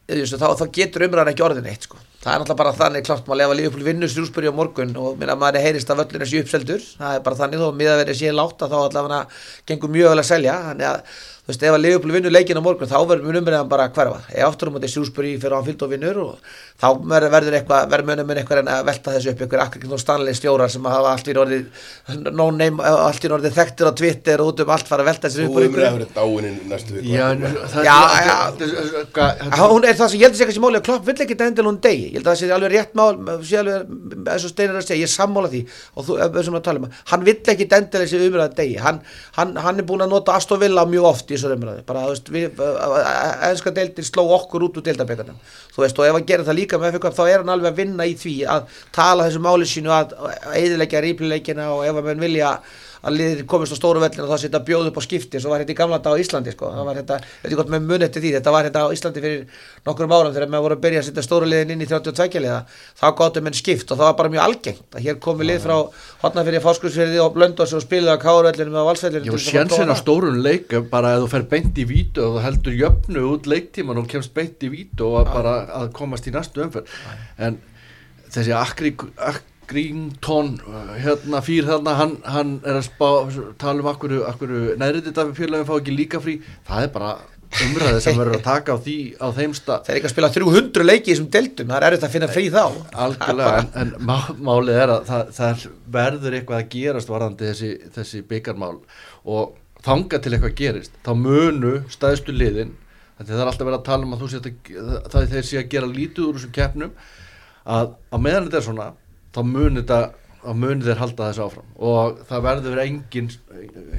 þá, þá getur umræðan ekki orðin eitt sko. Það er náttúrulega bara þannig klart maður ef að Liverpool vinnur Strúsbury á morgun og minna maður heyrist að völlin er sér uppseldur það er bara þannig þó að miða verið síðan látt að þá allavega gengur mjög vel að selja. Þannig að þú veist ef að Liverpool vinnur leikin á morgun þá verður mun umræðan bara hverfa. Ef aftur á móti Strúsbury fyrir hann fyllt og vinnur og þá verður verður eitthvað verður munum mun eitthvað en að velta þessu upp. Eitthvað akkur og stanlega stjórar sem hafa allt í orðið no name, allt í orðið þekktir á Twitter og út um allt fara að velta þessu upp Þú úr umræða verið dáininn næstu viku. Já, er hún er það sem ég held að sé kannski máli að Klopp vill ekki endil hún degi, ég held að það sé alveg rétt mál sé alveg, eins og Steinar er er um hann hann, hann, hann er þessu umræðu, bara þú veist við, enska deildin sló okkur út úr deildabekarnum, þú veist og ef hann gerir það líka með FK þá er hann alveg að vinna í því að tala þessu máli sínu að eðilegja rýplileikina og ef menn vilja að liðir komist á stóru vellin og það setja bjóð upp á skipti svo var þetta í gamla dag á Íslandi sko. það var þetta, veit ég gott með mun eftir því þetta var þetta á Íslandi fyrir nokkrum árum þegar maður voru að byrja að setja stóru liðin inn í 32 liða. Þá gáttu menn skipt og það var bara mjög algengt að hér komi lið frá hotnafyrir fáskursfyrði og blöndós og spiluði á káruvellinu með valsvellinu Já, sjensin á stórun leik er bara að þú fer beint í vítu og þú heldur jöfnu út leiktíman og kemst beint í vítu og bara að komast í næstu umferð. En þessi Akri, Akrington hérna fyrir þarna hann, hann er að spá, tala um akkur, akkur neðrið þetta félagin fá ekki líka frí. Það er bara umræði sem verður að taka á, því, á þeim stað þeir ekki að spila 300 leiki í þessum deildum það er erfitt að finna frí þá. Algjörlega en, en má, málið er að það, það verður eitthvað að gerast varðandi þessi, þessi byggarmál og þanga til eitthvað gerist þá munu staðstu liðin það er alltaf verið að tala um að þú sé að það þeir sé að gera lítið úr þessum keppnum að á meðan þetta er svona þá munu þeir halda þessu áfram. Og það verður engin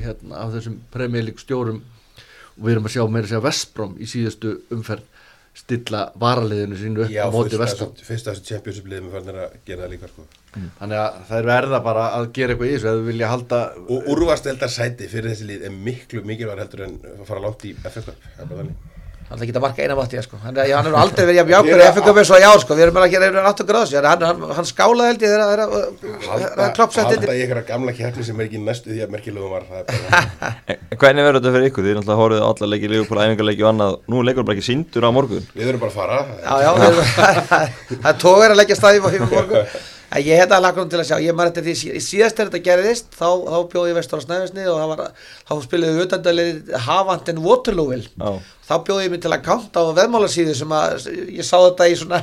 hérna, af þessum premjölík stjórum og við erum að sjá meira að segja Vestbrom í síðustu umferð stilla varaliðinu sínu upp Já, á móti Vestbrom þessu- fyrst þessu championship liðum er farin að gera það líka sko. Þannig að þær verða bara að gera eitthvað í þessu eða vilja halda Og úrvasteldar sæti fyrir þessi lið er miklu mikilvæg heldur en að fara langt í FF Það er ekki að marka eina matti sko. hann, hann hefur aldrei verið jafn jákur í FK eins og ár sko. við erum bara að gera einhvern aftur gráðs hann, hann, hann skálaði held ég þegar það kloppsætti halda í einhverja gamla keppni sem er ekki næstu því að merkilegum var. Það er Hvernig verður þetta fyrir ykkur? Þið er náttúrulega horfið á alla leiki, Leopold, æfingarleiki og annað. Nú er leikur bara ekki síndur á morgun. Við verðum bara að fara. Já, já, við erum- það tógar að leggja staði í morgun. En ég hefði að laka til að sjá, ég maður eftir því sí- síðast er þetta gerðist, þá, þá bjóði ég vestur á Snæfisni og það var, þá spiliði við utandalið Havant en Waterlooville Já. Þá bjóði ég mig til að kanta á veðmálasíðu sem að ég sá þetta í svona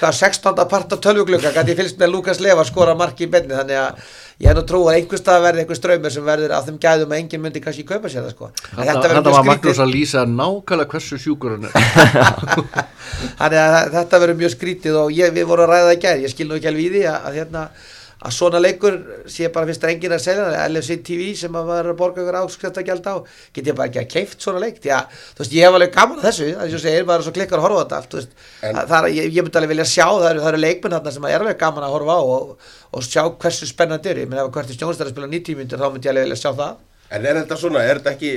hvað, 16. part af tölvuglugga gæti ég fylgst með Lukas Lefa skora marki í benni þannig að ég hef nú trú að einhvers stað verði einhver ströymur sem verður að þeim gæðum að enginn myndi kannski kaupa sér það sko Þetta, var. Magnús að lýsa nákvæmlega hversu sjúkur hann er Þannig að þetta verður mjög skrítið og ég, við vorum að ræða það í gær, ég skil nú ekki alveg í því að, að, hérna, að svona leikur sé bara fyrst rengin að selja það, LFC TV sem að var að borga ykkur áskrift að gælda á, get ég bara ekki að keift svona leik, því að þú veist, ég hef alveg gaman að þessu, það er svo segir, er svo klikkar að horfa á þetta allt, þú veist, En- það, það er, ég, ég myndi alveg vilja sjá, það eru, það eru leikmenn þarna sem er alveg gaman að horfa á og, og sjá hversu spennandi eru, ég meina ef hvert er stjónstæður að spila 90 myndir, þá myndi ég alveg vilja sjá það. En er þetta svona, er þetta ekki,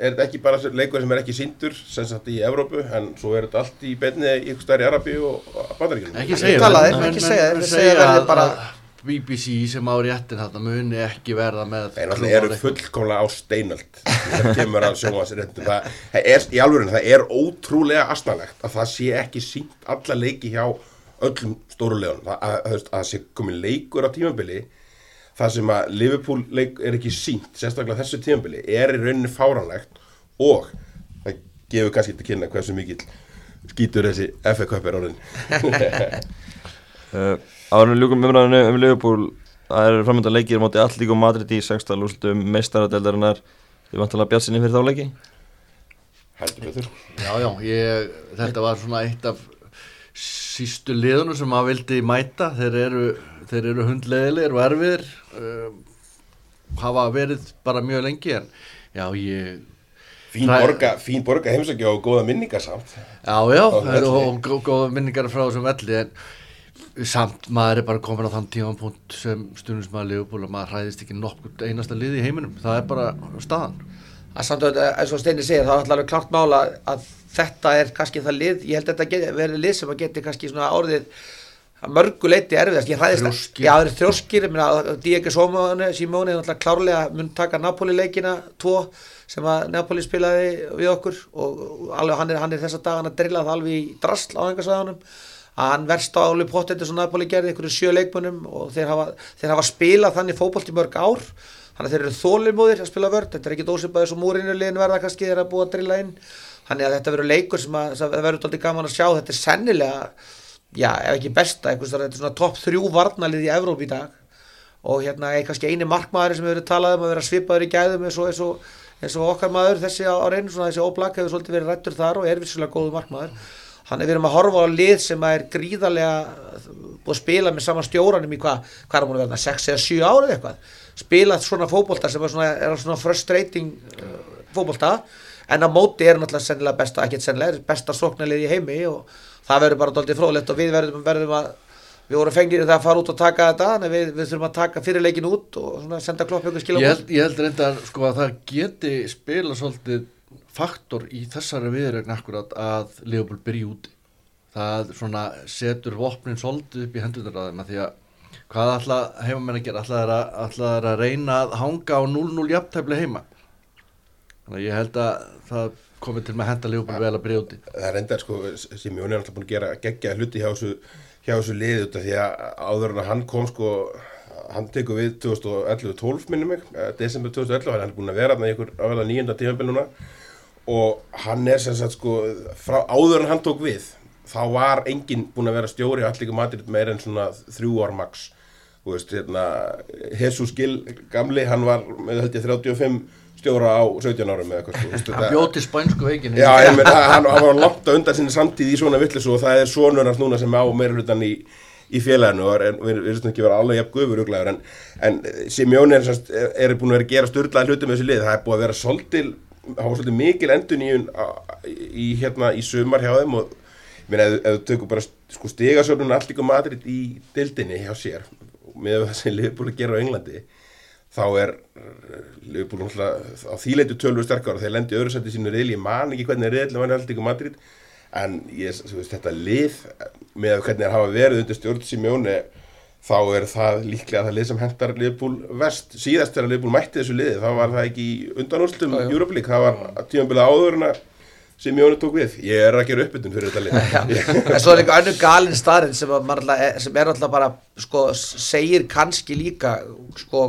er þetta ekki bara leikur sem er ekki síndur sem sagt í Evrópu en svo er þetta allt í beinni í ykkur stær í Arabi og Bandaríkjum ekki segja það, menn- ekki menn- segja menn þeir segja segja verði að- bara að BBC sem á réttin þarna muni ekki verða með Þeir náttúrulega eru fullkomlega á steinöld. Það kemur að sjóma sér það, það er, í alvörun, það er ótrúlega asnalegt að það sé ekki sínt alla leiki hjá öllum stóru leðunum að, að, að, að það sé komin leikur á tímabili það sem að Liverpool leik er ekki sínt, sérstaklega þessu tímabili er í rauninni fáranlegt og það gefur kannski til kynna hversu mikill skýtur þessi FA Cup er orðin Árið ljúkum umræðinu um Liverpool Það eru framöndan leikir móti Allík og Madrid í 16. lúslutum meistaradeldarinnar Þið vantilega bjart sinni fyrir þá leiki? Heldur betur. Já, já, ég, þetta var svona eitt af sístu liðunum sem maður vildi mæta. Þeir eru, þeir eru hundleðilegir og erfiðir uh, hafa verið bara mjög lengi en já, ég Fín borga, fín borga heimsækja og góða minningar samt. Já, já, og gó- góða minningar frá þessum velli en samt maður er bara komin á þann tímapunkt sem stundismæður Leopold og maður hræðist ekki nokkuð einasta lið í heiminum. Það er bara staðan. Að samt að eins og Steini segir þá er alltaf klart mála að þetta er kannski það lið, ég held að þetta verið lið sem að geti kannski svona orðið að mörgu leiti erfiðast, ég hræðist að það er þrjóskir, er alltaf klárlega mun taka Napoli leikina tvo sem að Napoli spilaði við okkur og alveg hann er, hann er þessa dagan að drilla það alveg í drasl á engasæðanum að hann verst á alveg pottetur sem Napoli gerði einhverju sjö leikmunum og þeir hafa, þeir hafa spilað þannig fótbolt í mörg ár. Þannig að þeir eru þólimóðir að spila vörd þetta er ekki dósipaði svo múrinulegin verða kannski þeir að búa að drilla inn. Þannig að þetta verður leikur sem að það verður alltaf gaman að sjá. Þetta er sennilega, já ef ekki besta þar þetta er svona topp þrjú varnalið í Evróp í dag. Og hérna er kannski eini markmaður sem hefur verið talað um að vera svipaður í gæðum eins og, eins og, eins og okkar maður þessi á, reynu þessi óblak hefur svolítið verið rættur þar og er vissulega góðu markmaður þannig við erum að horfa á lið sem er gríðarlega búið að spila með sama stjóranum í hvað, hvað er múin að verða 6 eða 7 árið eitthvað? Spilað svona fótbolta sem er svona, er svona frustrating uh, fótbolta en á móti er náttúrulega sennilega besta, ekki sennilega, besta sóknarlið í heimi og það verður bara doldið fróðlegt og við verðum, verðum að við vorum fengir það að fara út og taka þetta en við, við þurfum að taka fyrirleikin út og senda klopp ykkur skilum ég held, ég held reynda sko að það geti spila svolítið faktor í þessari viðregn akkurat að Leopold byrji úti. Það svona setur vopnin svolítið upp í hendunar að því að hvað ætla heimamenn að gera? Ætla þeir að, ætla þeir að reyna að hanga á 0-0 jafntæfli heima? Þannig að ég held að það komið til með að henda Leopold vel að byrja úti. Það er enda sko sem Jón er alltaf búin að gera geggja hluti hjá þessu, þessu af því að áður en að hann kom sko hann tekur við 2011-12 minnum mig, eh, desember 2011 hann er búin að vera þarna í ykkur ávæða nýjönda tímabil núna og hann er sem sagt sko frá áður en hann tók við þá var enginn búin að vera stjóri allir matur meir en svona þrjú ár max. Þú veist hérna Jesus Gill gamli hann var með ég 35 stjóra á 17 árum eða eitthvað hann þetta- bjóti spænsku veikin Já, ég meina, hann, hann var langt að undan sinni samtíð í svona villisu og það er sonur hans núna sem á meira hlutan í, í félaginu og við við ekki vera alveg jafn uglaður en, en Simjón er, er, búin að vera að gera störlaði hluti með þessi lið, það er búið að vera svolítil, það var svolítið mikil endun í, hérna, í sumar hjá þeim og meina, ef, ef þú tökur bara sko, stigasöfnun allt líka Madrid í dildinni hjá sér með það sem að gera á Englandi þá er Liverpool náttúrulega á þýleitu tölvu sterkar og þeir lendi öðru sætti sínu reyðli, ég man ekki hvernig reyðli var alltaf ykkur Madrid en ég, veist, þetta lið með hvernig þeir hafa verið undir stjórn Simjóni þá er það líklega það lið sem hentar Liverpool vest síðast þegar Liverpool mætti þessu liði þá var það ekki undanúrstum League, það var tímabilið áður en að Simjóni tók við, ég er að gera uppbytun fyrir þetta lið. En svo er líka önnur galin starinn sem, að sem er alltaf bara sko, segir kannski líka sko,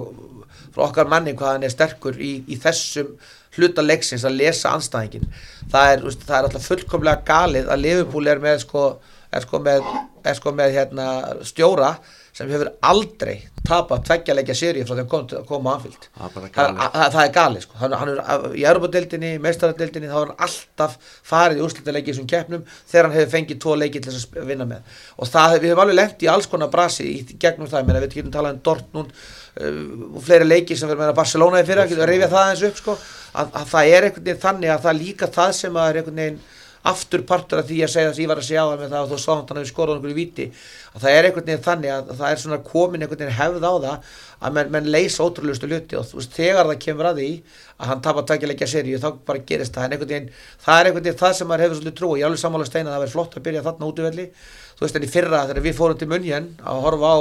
frá okkar manni hvað hann er sterkur í, í þessum hluta leiksins að lesa anstæðingin það er, veist, það er alltaf fullkomlega galið að Liverpool er með sko, er sko með, er sko með hérna, stjóra sem hefur aldrei tapað tveggja sériu frá því að kom, koma anfyllt Það er er galið. sko. hann, hann er í Europadeildinni, meistaradeildinni þá er hann alltaf farið í úrslitaleiki í þessum keppnum þegar hann hefur fengið tvo leiki til þess að vinna með. Og það, við höfum alveg lent í alls konar brasi í gegnum það, menn, við getum talað um Dortmund uh, og fleiri leiki sem við erum með Barcelona í fyrra, getum við að rifja það eins upp sko, að, að það er einhvern veginn þannig að það líka það sem að er einhvern veginn aftur partur af því að segja þess að ég var að segja á það með það og þú sá hann hefur skorað einhverju víti að það er einhvern veginn þannig að það er svona komin einhvern veginn hefð á það að menn, menn leysa ótrúlustu hluti og þú veist þegar það kemur að því að hann tapar tveggjuleikja seríu þá bara gerist það. En einhvern veginn það er einhvern veginn það sem maður hefur svolítið trú og ég alveg sammála steina að það verður flott að byrja þarna útvöldi þú veist en í fyrra þegar við fórum til Munjen að horfa á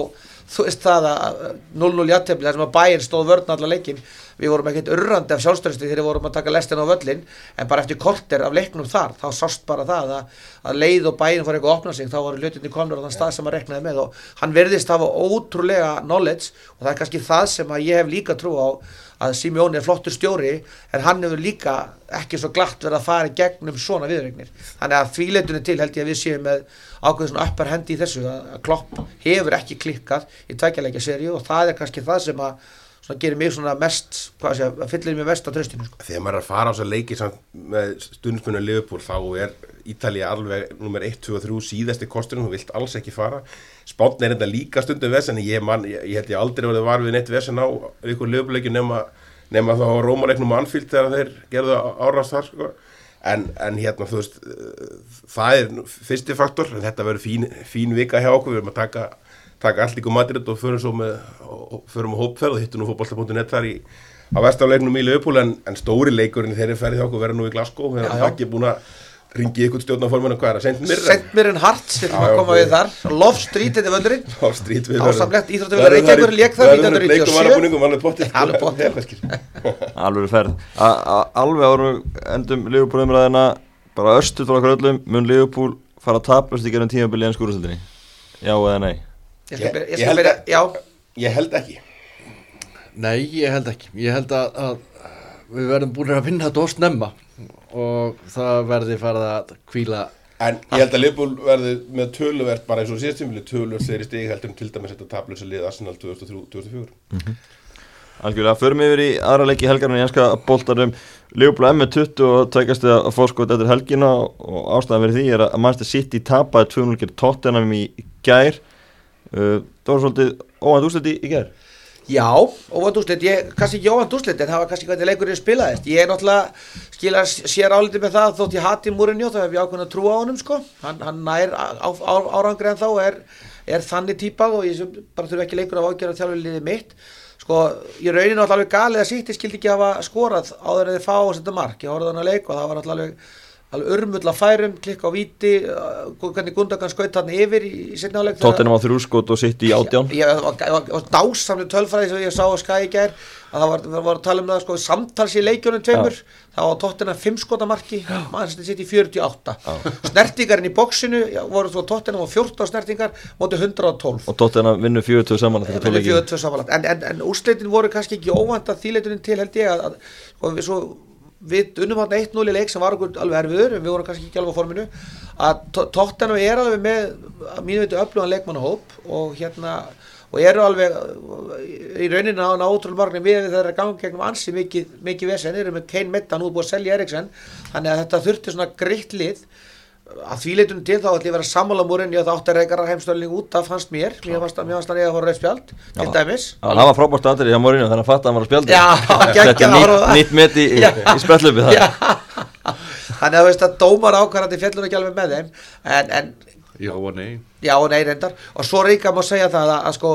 þú veist það að 0-0 jættefli þar sem að bæinn stóð vörn allar leikin við vorum ekkert urrandi af sjálfstörsti þegar við vorum að taka lestin á völlin en bara eftir korter af leiknum þar þá sást bara það að, að leið og bæinn fór eitthvað að opna sig þá voru hlutinni komnur á þann stað sem að reknaði með og hann verðist hafa ótrúlega knowledge og það er kannski það sem að ég hef líka trú á að Simeone er flottur stjóri en hann hefur líka ekki svo glatt verið að fara gegnum svona viðregnir þannig að því leitunni til held ég að við séum með ákveðið svona uppar hendi í þessu að Klopp hefur ekki klikkað í tækjalækja seríu og það er kannski það sem að svona gerir mig svona mest hvað sé, að fyllir mig mest á tröstinu sko. þegar maður er að fara á þess að leiki með stundspunni Liverpool þá er Ítalija alveg nummer 1, 2 og 3 síðasti kosturinn, þú vilt alls ekki fara Spátn er þetta líka stundum vesen ég, man, ég, ég held ég aldrei verið var við neitt vesen á ykkur Liverpool-leikju nema, nema þá á Rómaleiknum Anfield þegar þeir gerðu árast þar sko. en, en hérna þú veist það er fyrsti faktor þetta verður fín, fín vika hjá okkur við erum að taka, taka allt ykkur Madrid og förum svo með og förum á hópferð og hittum nú fótbolta.net þar í á vestafleiknum í Liverpool en, en stóri leikurinn þeirri ferði hjá okkur verður nú í Glasgow við erum já. ekki búin að ringi ykkur stjórnaforminu hvað er að senda mér Sent mér en hart sem Já, að koma við þar. Love Street þetta er völdurinn á strít við Ásamlegt, íþróttafélag Reykjavíkur lék þar 1997. leikum varabúningum alveg ferð. Alveg árum endum Liverpool umræðina bara östu frá okkur öllum mun Liverpool fara að tapast í gerum tímabili en skúrastöldinni Já eða nei Ég skal byrja, ég skal held byrja, já. Ég held ekki. Nei, ég held ekki. Ég held að, að við verðum búin að vinna þetta ósnemma og það verði farið að kvíla en ég held að Liverpool verði með töluvert bara eins og síðast tímili töluvert þeirri stig heldur en til dæmis þetta tablösa lið Arsenal 2003-2004 Algjörlega, förum yfir í aðra leiki helgarinn í enska boltarum Liverpool M 20 og tækast þið að fórskot eftir helgina og ástæðan verið því er að Manchester City tapaði 2-0 gegn Tottenham í gær Það var svolítið óvænt úrslit í, gær. Já, óvænt úrslit, ég, kannski ekki óvænt úrslit en það var kannski hvernig leikurinn spilaðist. Ég er náttúrulega, skila sér álítið með það þótt ég hati Múrinjó, þá hef ég ákveðin að trúa á honum sko, hann, hann nær á, á, árangri en þá er, er þannig típað og ég bara þurfi ekki leikur af ágjörða þjálfurliðið mitt. Sko, ég raunin alveg galið að sýtti skildi ekki hafa skorað áður en þið fá að setja mark, ég horfði hann að leik og það var náttúrulega alveg urmull að færum, klikka á víti uh, hvernig Gundogan skaut hann yfir í, í setna áleik Tottenham á þrjú skot og City í átján. ég ég var, dásamlega tölfræði sem ég sá á gær að það var, var, að tala um það sko samtals í leikjónum tveimur þá var Tottenham 5 skotamarki maður sitt í 48 snertingarinn í bóksinu já, voru svo Tottenham á 14 snertingar móti 112 og Tottenham vinnur 40 saman þetta Menni tóleiki 42 samanlagt. en, en, en úrslitin voru kannski ekki óvænt að þýleiturinn til held ég að, að sko, við, svo, við unnum hann 1-0 í leik sem var okkur alveg erfiður við vorum kannski ekki alveg á forminu að Tottenham er alveg með að mínu veitu öflugan leikmannahóp og hérna og eru alveg í rauninni á nátrúlega margni við þeir eru að ganga gegnum ansi mikið, mikið vesen, eru með Kane Metta nú búið að selja Eriksen þannig að þetta þurfti svona greitt lið að því leitunum til þá ætlum ég að vera sammála múrin ég átti að reykara heimstöðling út af fannst mér. Mér fannst að mér fannst að ég að fóra reyðspjald til dæmis. Það var frábært aðrið hjá Mourinho þannig að fatta að hann var að geggjað Þetta er að nýtt, það. met í, í, í spjallöfi það. Já. þannig að þú veist að dómar ákvarðandi fjallur ekki alveg með þeim en, en Já og nei. já og nei reyndar. Og svo ríka má segja það að, að sko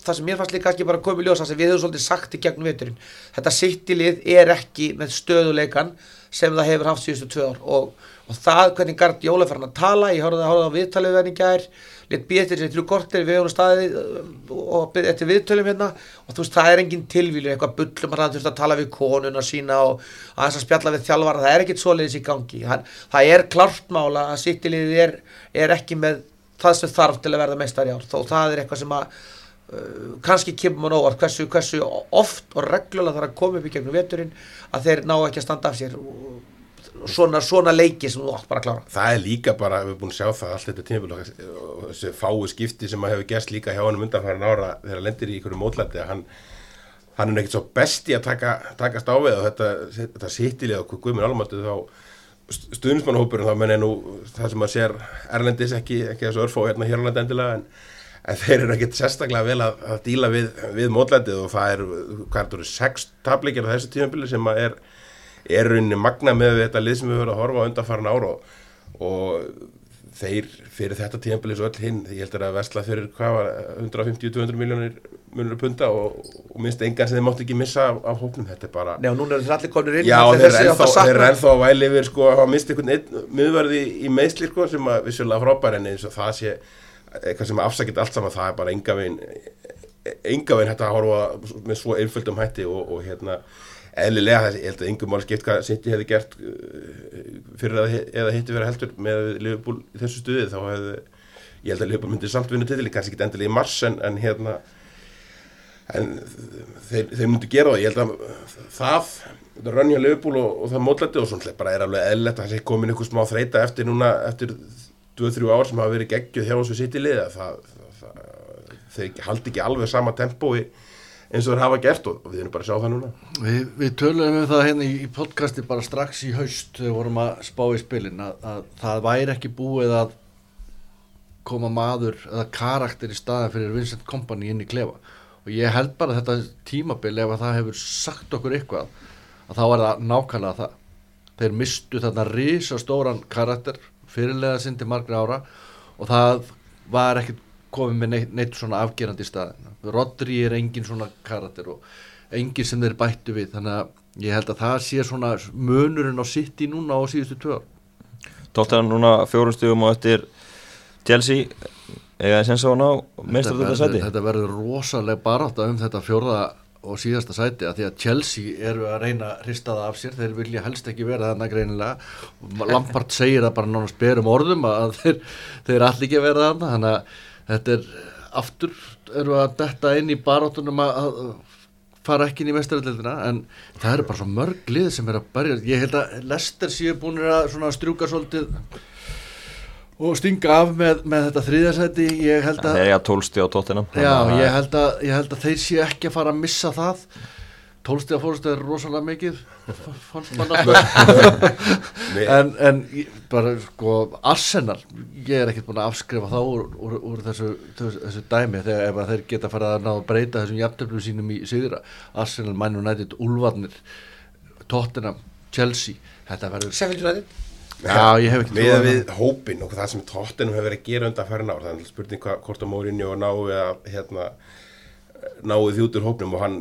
það sem mér fannst líka ekki bara komið ljósa sem við höfum svolítið sagt í gegnum viturinn þetta sittilið er ekki með stöðuleikan sem það hefur haft síðustu tvö ár. Og, og það hvernig Gard Jóla fer hann að tala ég horfði að horfði á viðtalið við hann í gær létt býð eftir þessi þrjú kortir við höfum staðið uh, og býð eftir viðtölum hérna. Og þú veist það er engin tilvílu eitthvað bullum að hann þurft að tala við konuna sína og aðeins að spjalla við þjálfara það er ekkit svoleiðis í gangi. Það, það er klart mála að sittilið er, er ekki með það sem þarf til að verða meistar í ár. Þó það er eitthvað sem að uh, kannski kemur mann óvart hversu, hversu oft og reglulega þarf að koma upp í gegnum veturinn að þeir ná ekki að standa af sér. og svona, svona leiki sem þú átt bara að klára. Það er líka bara, við erum búin að sjá það allt þetta tímabil og þessi fáu skipti sem að hefur gerst líka hjá hann undanfærin ára þegar hann lendir í einhverju mótlæti hann, hann er ekkert svo besti að taka, takast á við og þetta, þetta sittilega og guðminn almáttu þá stuðnismannhópurinn þá menn er nú það sem að sér Erlendis ekki, ekki þessu örfó hérna hérlandi endilega en, en þeir eru ekkert sérstaklega vel að, að díla við, við mótlætið og það er, hvað er þetta, sex tablikir á þessu tímabili sem að er er rauninni magna með þetta lið sem við höfum að horfa á undanfarin ára og, og þeir fyrir þetta tíðanbili svo öll hinn, ég held að vesla fyrir hvað var 150-200 miljónir munur punta og, og minnst engan sem þeir mátt ekki missa af, af hópnum, þetta er bara Nei og núna eru þeir allir konur inn Já, allir þeir eru að ennþá, að væli yfir sko að hafa mist einhvern einn miðverði í meðsli sko sem að vissulega frábær en eins og það sé eitthvað sem afsakit allt saman það er bara enga veginn enga veginn hægt að horfa með svo einföldum hætti og, og hérna eðlilega ég held að yngum mál skipt hvað City hefði gert uh, fyrir að eða hitti vera heldur með Liverpool í þessu stuði þá hefði ég held að Liverpool myndi samt vinna titili, kannski ekki endilega í mars en, en hérna en þeir, þeir myndi gera það. Ég held að það rönnja Liverpool og, og það mótlætti og svona bara er alveg eðlilegt að það sé komin einhver smá þreita eftir núna, eftir 2-3 ár sem hafa verið geggjuð hjá þessu City liða það, það, það, þeir haldi ekki alveg sama tempói eins og þeir hafa gert og, við erum bara að sjá það núna. Við, við töluðum um það hérna í, í podcasti bara strax í haust þegar vorum að spá í spilin að, að það væri ekki búið að koma maður eða karakter í staðin fyrir Vincent Kompany inn í klefa. Og ég held bara þetta tímabil ef að það hefur sagt okkur eitthvað að þá er það nákvæmlega það. Þeir mistu þarna risastóran karakter fyrirlega sinn til margra ára og það var ekkert komið með neitt, neitt svona afgerandi staðin Rodri er engin svona karakter og engin sem þeir bættu við þannig að ég held að það sé svona munurinn á sitt í núna á síðustu tvö. Tottenham núna fjórum stugum og eftir Chelsea eða sem svo ná þetta sæti. þetta verður rosalega barátta um þetta fjórða og síðasta sæti að því að Chelsea eru að reyna að hrista það af sér, þeir vilja helst ekki vera þarna greinilega. Lampard segir það bara nánast berum orðum að þeir, þeir allir ekki að vera þarna þannig að þetta er aftur eru að detta inn í baráttunum að, að fara ekki inn í mestaröldina en það eru bara svo mörg lið sem er að berja. Ég held að Lester séu búin að strjúka svolítið og stinga af með, með þetta þriðasæti ég held að á Tottenham Já, að, ég held að þeir séu ekki að fara að missa það Tólstega fórst er rosalega mikið fannst mann alltaf. Nei, en, en bara sko Arsenal, ég er ekkert búin að afskrifa þá úr, úr, úr þessu, þessu, þessu dæmi þegar ef þeir geta fara að ná að breyta þessum jafntöflum sínum í sigra. Arsenal, Man United, Ulfarnir Tottenham, Chelsea þetta verður United? Já, ég hef ekki með á við hópin og það sem tóttinum hefur verið að gera undan færin ár þannig að spurning hvort að Mourinho og náu að hérna, náu því út úr hópnum og hann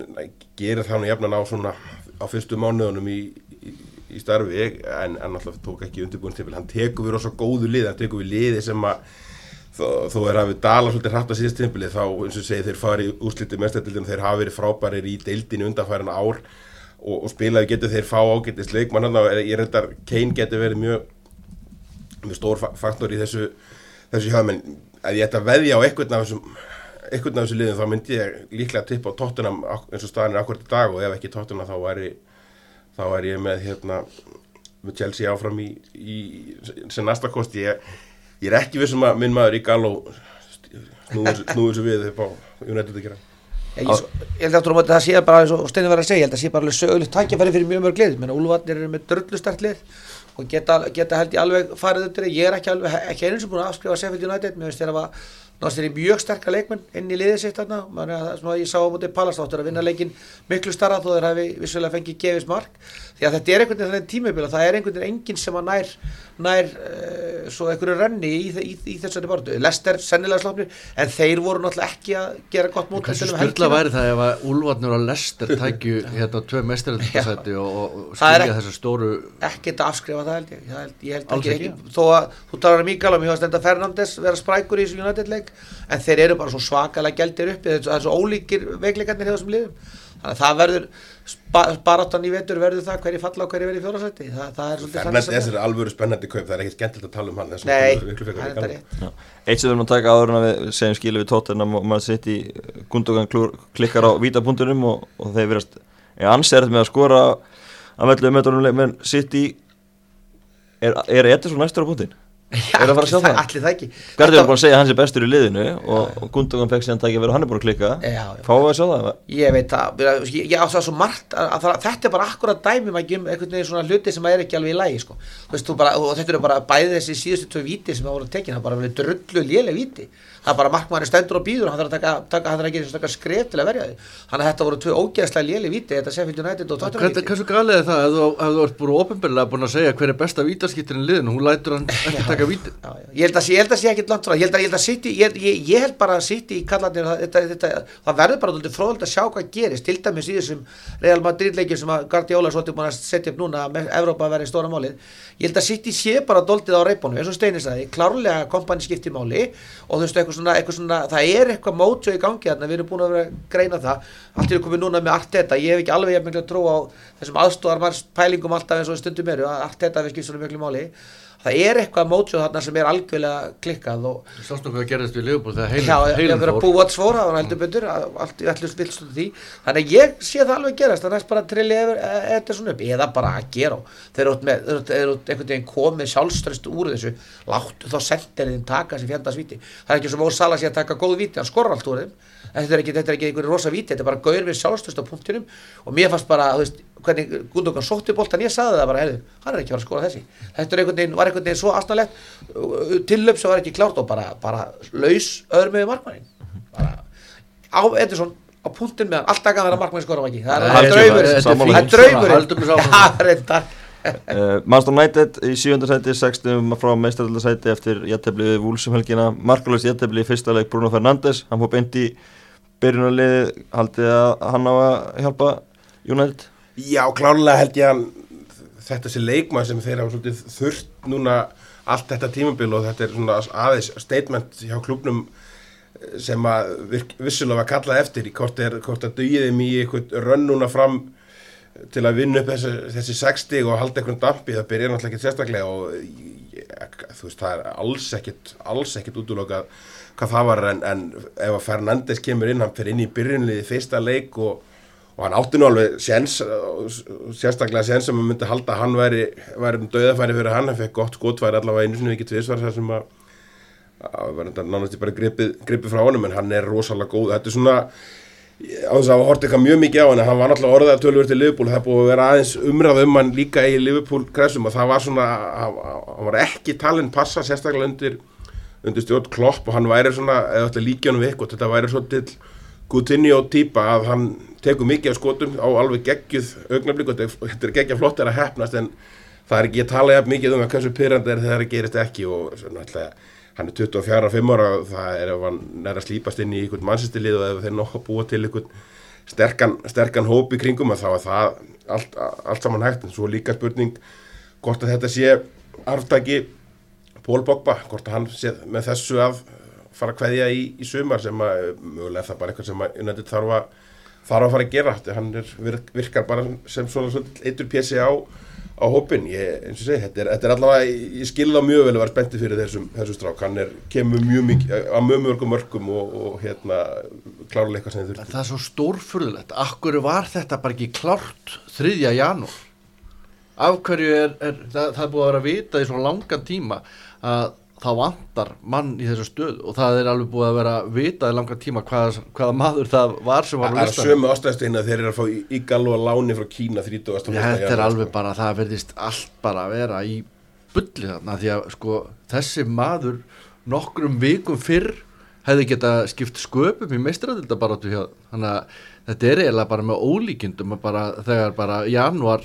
gerir það nú jafnan á svona á fyrstu mánuðunum í, í, í starfi en, en alltaf tók ekki undirbúin til hann tekur við rosa góðu lið, hann tekur við liði sem að þó, er hafið dala svolítið hratt á síðast tímpili þá eins og segi þeir fari úrslitið mestardildinu þeir hafa verið frábærir í deildinu undanfærin ár og, og spilaði getur þeir fá ágættis leikmann hann að ég reyndar Kane getur verið mjög mjög stór fa- faktor í þessu þessu hjá menn að ég ætti að veðja á einhvern af þessum einhvern af þessu liðum þá myndi ég líklega tippa á tóttunum eins og staðan er akkurat í dag og ef ekki tóttuna þá væri þá væri ég með hérna með Chelsea áfram í, í sem næsta kosti ég, ég er ekki vissum að minn maður í Galló snúður þessu við upp á United að gera. Ég, ég, ég held aftur móti að það sé bara eins og Steini var að segja, ég held að það sé bara alveg sögulegt tækjafæri fyrir mjög mörg lið, menn Úlfarnir eru með drullustarkt lið og geta, geta held ég alveg farið undir, ég er ekki alveg ekki einu sem búin að afskrifa Sheffield United, mér finnst þeir að náttúrulega eru mjög sterkar leikmenn inn í liðið sitt þarna, maður er að svona ég sá á móti Palastáttur að vinna leikin miklu starra þó þeir hafi vissulega fengið gefis mark því að þetta er einhvern veginn þannig tímabil að það er einhvern veginn enginn sem að nær nær uh, svo einhverju renni í, í, í, þessari bortu, Lester sennilega slopnir en þeir voru náttúrulega ekki að gera gott mót Hversu styrla væri það ef að Úlfarnir og Lester tækju hérna tvö mestaröldasæti og, og, Það ekki- þessu stóru ekkert að afskrifa það held ég, ég held, ég held ekki, ekki. ekki, þó að þú talar um Míkala mér varst enda Fernandes vera sprækur í þessu United leik en þeir eru bara svo svakalega gældir uppi það er svo ólíkir veikleikarnir hjá þessum liðum þannig að það verður baráttan í vetur verður það hverju falla og hverju verður í fjórasætti það, það er svolítið þannig sem er alvöru spennandi kaup það er ekkert skemmtilegt að tala um hann Nei, miklu frekar það er í Galló. þetta rétt Já. Eitt sem við erum að taka áður en að við segjum skilu við Tottenham og maður sitt í Gundogan klikkar á vítapunktunum og, og þeir verðast er ansærið með að skora að vellu meðdónum menn sitt í er, er Ederson næstur á punktin? Er að að sjá það? allir það ekki Garður er búin að segja að hann sé bestur í liðinu og, og Gundogan fekk síðan tækja verið og hann er búin að klikka Já, já. við að sjá það? Ég veit það, ég, á það svo margt að, að þetta er bara akkurat dæmi maður ekki um einhvern veginn svona hluti sem er ekki alveg í lægi sko. Þú veist, þú bara, og þetta eru bara bæði þessi síðustu tvö víti sem það voru tekin, það er bara verið drullu léleg víti það er bara markmaður stendur og býður hann þarf að taka, taka, hann þarf að gera svona skref til að verja því þannig að þetta voru tvö ógeðslega léleg víti þetta Sheffield United og Tottenham víti. hversu galið er það? Ef þú, ert búin ofinbeglega búin að segja hver er besta vítaskittin í liðinu, hún lætur hann ekki taka víti. Ég held að sé, ég held að sé ekkert langt frá. Ég held að, ég held að City, ég, ég, held bara að City í kallandir, það, það verður bara fróðult að sjá hvað gerist, til dæmis í þessum Real Madrid leikir sem að Guardiola er svolítið búin að setja upp núna með Evrópa að í stóra málið. Ég held að City sé bara dálítið á reipunum. Eins og Steinis sagði, klárlega kompani skipti máli og þú veist, eitthvað svona, eitthvað svona það er eitthvað mótjó í gangi þarna, við erum búin að vera að greina það, allt er komið núna með Arteta, ég hef ekki alveg miklu að trú á þessum aðstóðar pælingum alltaf eins og stundum eru, að Arteta við skiptum miklu máli það er eitthvað mótsjóð þarna sem er algjörlega klikkað og Sástu hvað gerðist við Leopold þegar já, ég heilum verið að búa svora það var heldur betur, allt í allir vilstum því. Þannig ég sé það alveg gerast það næst bara að trilli eftir svona upp eða bara að gera þeir eru einhvern veginn komið sjálfströst úr þessu láttu þá sendirinn taka sér fjandasvíti það er ekki sem Ó Sala sé að taka góð víti hann skorra allt úr þeim þetta er ekki, þetta er ekki einhverju rosa víti þetta er bara gaur við sjálfströst á punktinum. Og mér fannst bara, þú veist, hvernig Gundogan sótti boltan, ég sagði það bara, heyrðu, hann er ekki að fara að skora þessi. Þetta er einhvern veginn, var einhvern veginn svo aðstæðlegt tillöp sem var ekki klárt og bara, bara laus öðrum með markmannin bara á Edison á punktin með hann, alltaf gæði að vera markmann skora ekki, það er þetta er draumur fínt. það er við saman. já, reyndar. Uh, Manchester United í sjönda sæti 60 frá meistaröldarsæti eftir jættefli við Vúlsum helgina. Markulus jættefli í fyrsta leik Bruno Fernandes. Hann fór beint í byrjunarliði haldið að hann á að hjálpa United? Já, klárlega held ég að þetta sé leikmað sem þeir hafa svolítið þurft núna allt þetta tímabil og þetta er svona aðeins statement hjá klubnum sem að vissulega var kallað eftir hvort, er, hvort að dugið þeim í eitthvað rönnuna fram til að vinna upp þessi, þessi 60 og halda einhvern dampi, það byrjar náttúrulega ekki sérstaklega og ég, þú veist, það er alls ekkit, alls ekkit útlokað hvað það var en, en ef að Fernandes kemur inn, hann fyrir inn í byrjunliði fyrsta leik og, og hann átti nú alveg séns, sérstaklega séns sem að myndi halda að hann væri, væri um döðafæri fyrir hann, hann fekk gott skotfæri allavega einu sinni ekki tvisvar þar sem að að var nánast bara gripið, gripið frá honum en hann er rosalega góð, þetta er svona á þess að hafa hort eitthvað mjög mikið á hann hann var náttúrulega orðað tölvöld til Liverpool. Það búið að vera aðeins umræð um hann líka í Liverpool kressum og það var svona hann hann var ekki talin passa sérstaklega undir, undir stjórn Klopp og hann væri svona, eða alltaf líkjónum eitthvað þetta væri svo til Coutinho típa að hann tekur mikið af skotum á alveg geggjuð augnablík og þetta er geggjað flott er að hefnast en það er ekki að tala jafn mikið um að hversu pyrrandi er þegar það gerist ekki og svona alltaf hann er 24 og 5 ára og það er ef hann er að slípast inn í einhvern mannsistilið og ef þeir nokkuð búa til einhvern sterkan, sterkan hóp í kringum að þá er það allt, allt saman hægt. En svo líka spurning hvort að þetta sé arftaki Pól Bogba, hvort hann sé með þessu að fara að kveðja í, í sumar sem að mögulega er það bara eitthvað sem að United þarf að, þarf að fara að gera. Þetta- hann er, virk- virkar bara sem svona, svona eitur pjessi á á hópin, ég, eins og segi, þetta er, þetta er allavega, ég- skilða mjög vel að vera spenntið fyrir þessum, þessum strák, hann er, kemur mjög mikið, að mjög mörgum mörgum og, og hérna, kláruleika sem þið þurfti. Það er svo stórfurðulegt. Akkur var þetta bara ekki klárt 3. janúar? Af hverju er, er það, það er búið að vera að vita í svona langan tíma að það vantar mann í þessu stöð og það er alveg búið að vera að vita í langan tíma hvaða, hvaða maður það var sem var Það er sömu ástæðsteina þeir eru að fá Ígal og Láni frá Kína 30. Já, þetta er alveg bara, það verðist allt bara að vera í bulli þarna því að sko þessi maður nokkrum vikum fyrr hefði geta skipt sköpum í meistradilda bara hjá þannig að þetta er eiginlega bara með ólíkindum að bara þegar bara januar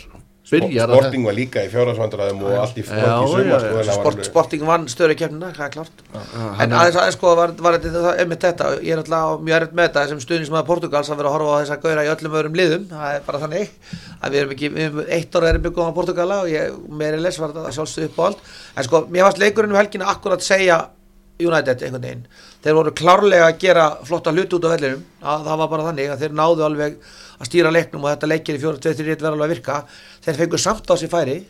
byrjar að Sporting var líka í fjárhagsvandræðum og allt í já. sko, en það var Sport, Sporting vann störu kemna, það er klart en er- aðeins aðeins sko var, var þetta, einmitt þetta, ég er alltaf mjög erfitt með þetta sem stuðnismæður Portugals að vera að horfa á þessa gauðra í öllum öðrum liðum, það er bara þannig að við erum ekki, við erum eitt ára erum byggum á Portugala og ég, meiri les var þetta sjálfstöð upp á allt, en sko, mér fannst leikurinn um helgina akkurat segja United einhvern veginn, þeir voru klárlega að gera flotta hluti út á vellinum. Að það var bara þannig að þeir náðu alveg að stýra leiknum og þetta leikir í 4-2-3-1 verður alveg að virka, þeir fengur samt á sér færi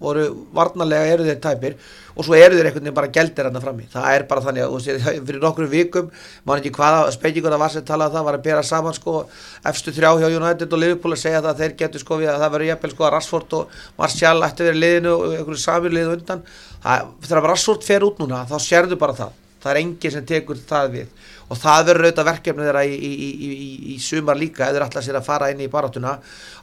voru varnarlega eru þeir tæpir og svo eru þeir einhvern veginn bara gældir hérna frammi. Það er bara þannig að veist, fyrir nokkrum vikum maður ekki hvaða spekingur það var sem talaði um það var að bera saman sko efstu þrjá hjá United og Liverpool að segja það að þeir getur sko við að það verður jafnvel sko að Rashford og Martial ætti verið liðinu og einhverju samir liðu undan. Það, þegar Rashford fer út núna þá sérðu bara það það er enginn sem tekur það við. Og það verður auðvitað verkefni þeirra í, í, í, í, sumar líka eða alltaf sér að fara inn í baráttuna.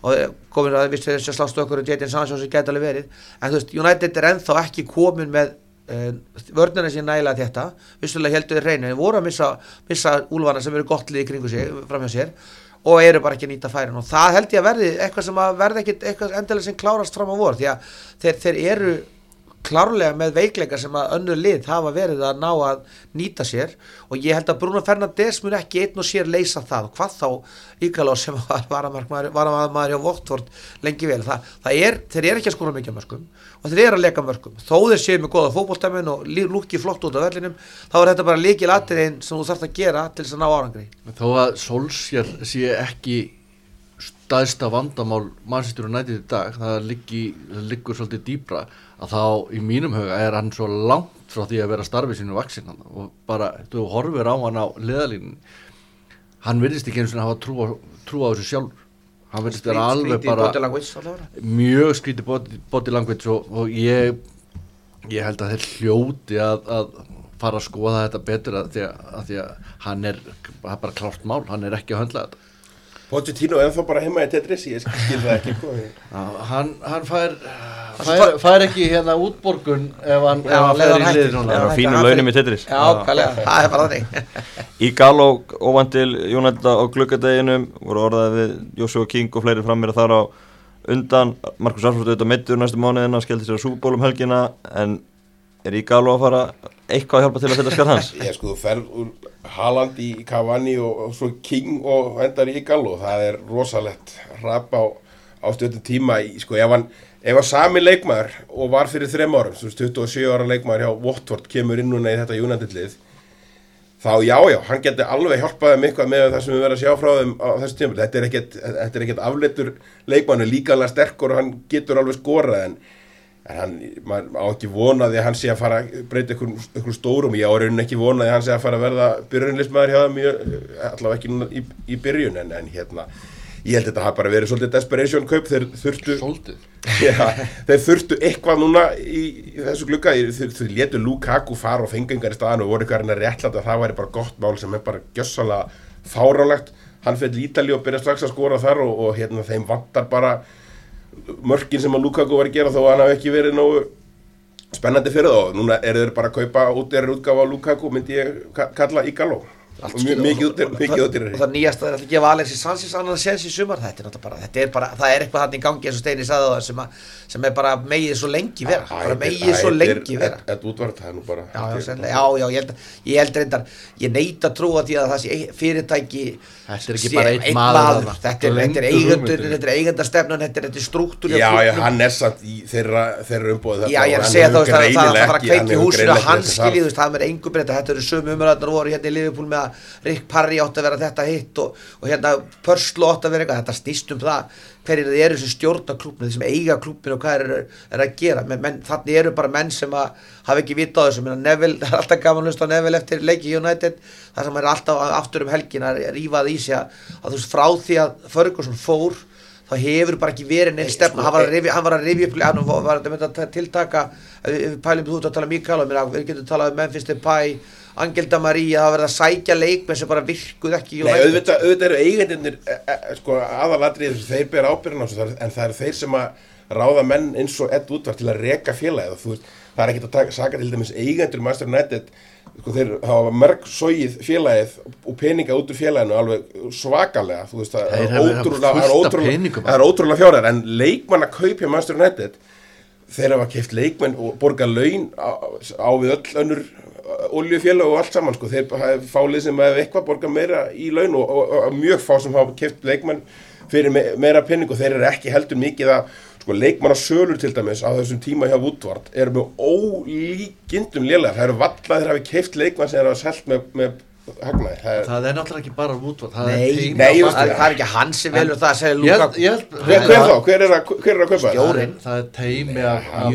Og komin að vist þeir sem slást okkur og Jadon Sancho sem gæti alveg verið. En þú veist, United er ennþá ekki komin með uh, vörnuna sér nægilega þetta vissulega heldur þeir reyna en voru að missa, missa úlfana sem eru gott lið í kringu sig framhjá sér. Og eru bara ekki að nýta færin. Og það held ég að verði eitthvað sem að verði ekkit eitthvað endilega sem klárast fram á vor því að þeir, þeir eru klárlega með veikleika sem að önnur lið hafa verið að ná að nýta sér. Og ég held að Bruno Fernandes mun ekki einn og sér leysa það. Og hvað þá Ígaló sem var varamarmaður hjá Votvort lengi vel. Það, það er, þeir eru ekki að skora mikið mörgum og þeir eru að leka mörgum þó þeir séu með goða fótbóltæmin og lúki flott út af vellinum þá er þetta bara líkil atriðin sem þú þarfst að gera til þess að ná árangri. Þó að Solskjær sé ekki staðsta vandamál mannsýstur og nætið í dag það, liggur svolítið dýbra að þá í mínum huga er hann svo langt frá því að vera starfið sínu vaksin og bara, þú horfir á hann á leðalínin hann virðist ekki eins og hafa trú á, trú á þessu sjálf hann virðist vera alveg bara mjög skrítið body, body language og, og ég ég held að þeir hljóti að, að fara að skoða þetta betur að því að, að, því að hann er, það er bara klárt mál, hann er ekki að höndla þetta Pochettino er þá bara heima í Tetris ég skil það ekki sko. Hann, hann fær, fær, fær ekki hérna útborgun ef hann, Já, ef hann fær í hættir. lið núna. Það er á fínum launum í Tetris Já, það er bara þannig. Í Galó óvænt til Jónælda á gluggadeginum voru orðaði við Joshua King og fleiri fram mér þar á undan. Markus Alfred auðvitað meittur næstu mánuðina skellti sér á súból um helgina en er í Galó að fara eitthvað að hjálpa til að fylla skall hans? Ég sko þú ferð úr Haaland í Cavani og, og svo King og endar í Gallo. Það er rosalegt rap á, á stöðum tíma í, sko ef hann ef hann sami leikmaður og var fyrir þrem árum svo 27 ára leikmaður hjá Watford kemur inn núna í þetta United-lið þá já, já, hann getur alveg hjálpaði eitthvað með það sem við verðum að sjá frá þeim á þessu tíma, þetta er ekkert, þetta er afleitur leikmannu, líkanlega sterkur og hann getur alveg skorað en, en hann, maður á ekki vonaði að hann sé að fara að breyta ykkur, ykkur stórum. Ég á raunin ekki vonaði að hann sé að fara að verða byrjunlismæður hjá þeim, í- allavega ekki núna í, í byrjun, en, en hérna ég held að þetta hafa bara verið svolítið desperation kaup. Þeir þurftu Já, þeir þurftu eitthvað núna í, í þessu glugga, þeir, þeir letu Lukaku fara og fengengar í staðan og voru eitthvað að reyna að réttlæta að það væri bara gott mál sem er bara gjössalega fárálegt hann fyrir Ítali og byrja strax að skora þar og, og hérna þeim vantar bara mörkin sem að Lukaku var að gera að hann hafi ekki verið nógu spennandi fyrir og núna eru þeir bara að kaupa út er útgáfa af Lukaku myndi ég ka- kalla í Galó og mjög mikið út er mikið út og það nýjasta er að gefa Alexis Sanchez annan sens í sumar. Þetta er náttúrulega bara, þetta er bara, það er eitthvað hann í gangi eins og Steini sagði það sem, að, sem er bara megið svo lengi vera, bara megið svo lengi vera. Þetta útvart, það er nú bara já, já, sennilega, já, já, ég held, ég held reyndar ég neita að trúa því að það sé fyrirtæki Þetta er ekki bara einn maður þetta er, er hugmyndir. þetta er eigendastefnun þetta er, þetta er struktúr Já, já, hann er samt í þeirra, þeirra umbóði Já, ég er að segja þá, það það- það að fara að kveiki húsinu að hans skilji, þú veist, það er engu breyta, þetta eru sömu umræðnar voru hérna í Liverpool með að Rick Parry átt að vera þetta hitt og, og hérna Pörslu átt að vera eitthvað, þetta snýst um það hverjir þið eru sem stjórna klúbinu, sem eiga klúbinu og hvað er, er að gera, menn, menn, þannig eru bara menn sem að hafa ekki vita á þessu, Neville, það er alltaf gaman að hlusta á Neville eftir leiki United, það sem er alltaf aftur um helgin að rífa það í sig að, þú veist, frá því að Ferguson fór þá hefur bara ekki verið hann var að rifja, hann var að rifja upp hann var að tiltaka. Við pælum þú út að tala Mikael og mér við getum talað um Memphis Depay Angelda Maria, það verið að sækja leikmenn sem bara virkuð ekki Nei, auðvitað, auðvitað eru eigendinir e, e, sko, aðalatrið þeir ber ábyrðan á þessu þar- en það eru þeir sem að ráða menn eins og Ed Woodward til að reka félagið. Og þú veist, það er ekkert að taka, saka til dæmis eigendur Master United sko, þeir hafa mörg sóið félagið og peninga út úr félaginu alveg svakalega þú veist, það Þeir er ótrúlega, það er ótrúlega, er ótrúlega fjárar en leikmann að kaupja Master United þeir hafa keift leikmenn og borga laun á, á við öll önnur oljufélag og allt saman sko. þeir hafa fálið sem hefur eitthvað borga meira í laun og, og, og, mjög fá sem hafa keift leikmenn fyrir me, meira penning og þeir eru ekki heldur mikið að sko, leikmanna sölur til dæmis á þessum tíma hjá Woodward eru með ólíkindum lélegar það eru valla þeir hafi keift leikmann sem er að selt með, með hagnaði það er, Það er náttúrulega ekki bara útvart Það Nei, er nei, á ég það, það er ekki hann sem velur það að segja Ég Luka held- ég held- hver, hver þá? Hver er að, hver er að kaupa þetta? Stjórinn. Það er teimi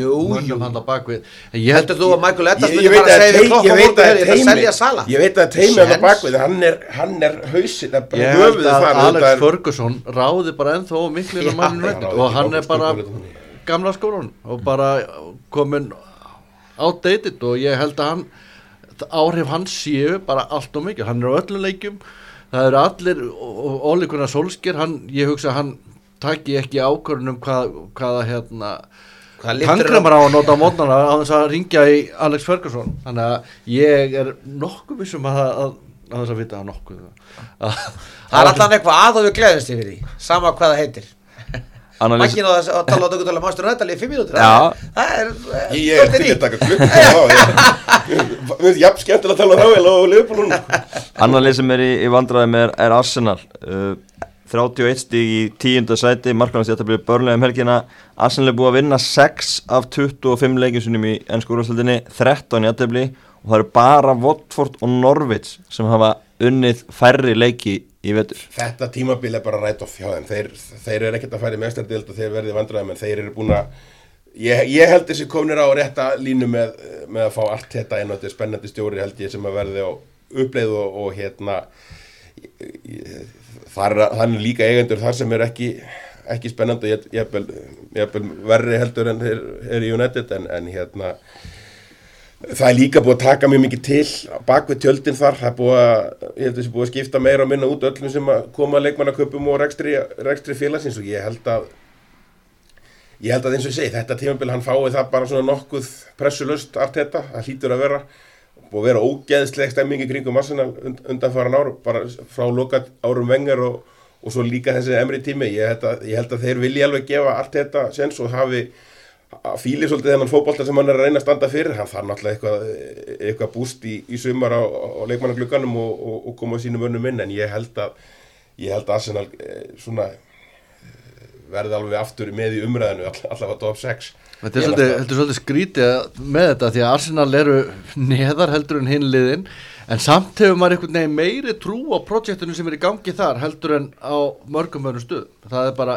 jú. mönnum hann á bakvið En ég held heldur þú að Michael Edwards Ég, veit að að segja við tei- klokk ég á veit að er þetta að teimi selja Sala ég veit að teimi að það Séns. bakvið hann er, hann hausin það bara Ég held að Alex er- Ferguson ráði bara ennþá miklu og hann er bara gamla skólan og bara komin outdated og ég held að hann áhrif hans séu bara allt og mikið, hann er á öllum leikjum. Það eru allir, Óli Gunnar Solskjær hann, ég hugsa hann taki ekki ákvörðun um hvað, hvaða hérna tankramar á að nota á mótnana á þess að ringja í Alex Ferguson. Þannig að ég er nokkuð vissum að, að, að þess að vita að nokkuð. Að, það er alltaf eitthvað að og við gleðumst yfir því sama hvað það heitir. Makkinn á þess að tala á dögum tala Master United í fimm mínútur? Já. Það er Ég, ég er til að taka klukk Mér finnst jafn skemmtilega að tala um Rável og Leopold Annar lið sem er í, í vandræðum er, er Arsenal. Uh, 31 stíg í tíunda sæti Markvæðans þetta byrja börnlega um helgina. Arsenal er búið að vinna 6 af 25 leikjusunum í ennsku úrvarsleitinni 13 í aðtefli og það eru bara Watford og Norwich sem hafa unnið færri leiki í vetur. Þetta tímabil er bara rætt off hjá þeim. Þeir, þeir eru ekkert að færi mestardild og þeir verði vandræðum en þeir eru búin að Ég, ég held þessi komnir á rétta línu með, með að fá allt þetta inn og þetta er spennandi stjóri held ég sem að verði á uppleið og, og hérna er þannig líka eigendur þar sem er ekki, ekki spennandi ég, ég, ég, verri heldur en þeir er í United en, en hérna það er líka búið að taka mjög mikið til bak við tjöldin þar. Það er búið að, ég held þessi búið að skipta meira og minna út öllum sem að koma að leikmannaköpum og rekstri, rekstri félagsins og ég held að ég held að eins og ég segi, þetta tímabil hann fái það bara svona nokkuð pressulust allt þetta, það hlýtur að vera. Og vera ógeðsleg stemming í kringum Arsenal und, undanfaran ár, bara frá loka árum vengar og, og svo líka þessi emri tími, ég held, að, ég held að þeir vilja alveg gefa allt þetta sens og hafi að fíli svolítið þennan fótbolta sem hann er að reyna að standa fyrir, hann þarf náttúrulega eitthvað, eitthvað búst í, í sumar á, á leikmannaglugganum og, og, og koma sínum önnum inn, en ég held að ég held að Arsenal eh, svona verði alveg aftur með í umræðinu all, allavega top 6 Þetta er svolítið, þetta er svolítið skrítið með þetta því að Arsenal eru neðar heldur en hinn liðin en samt hefur maður einhvern veginn meiri trú á projektinu sem er í gangi þar heldur en á mörgum öðrum stuð það er bara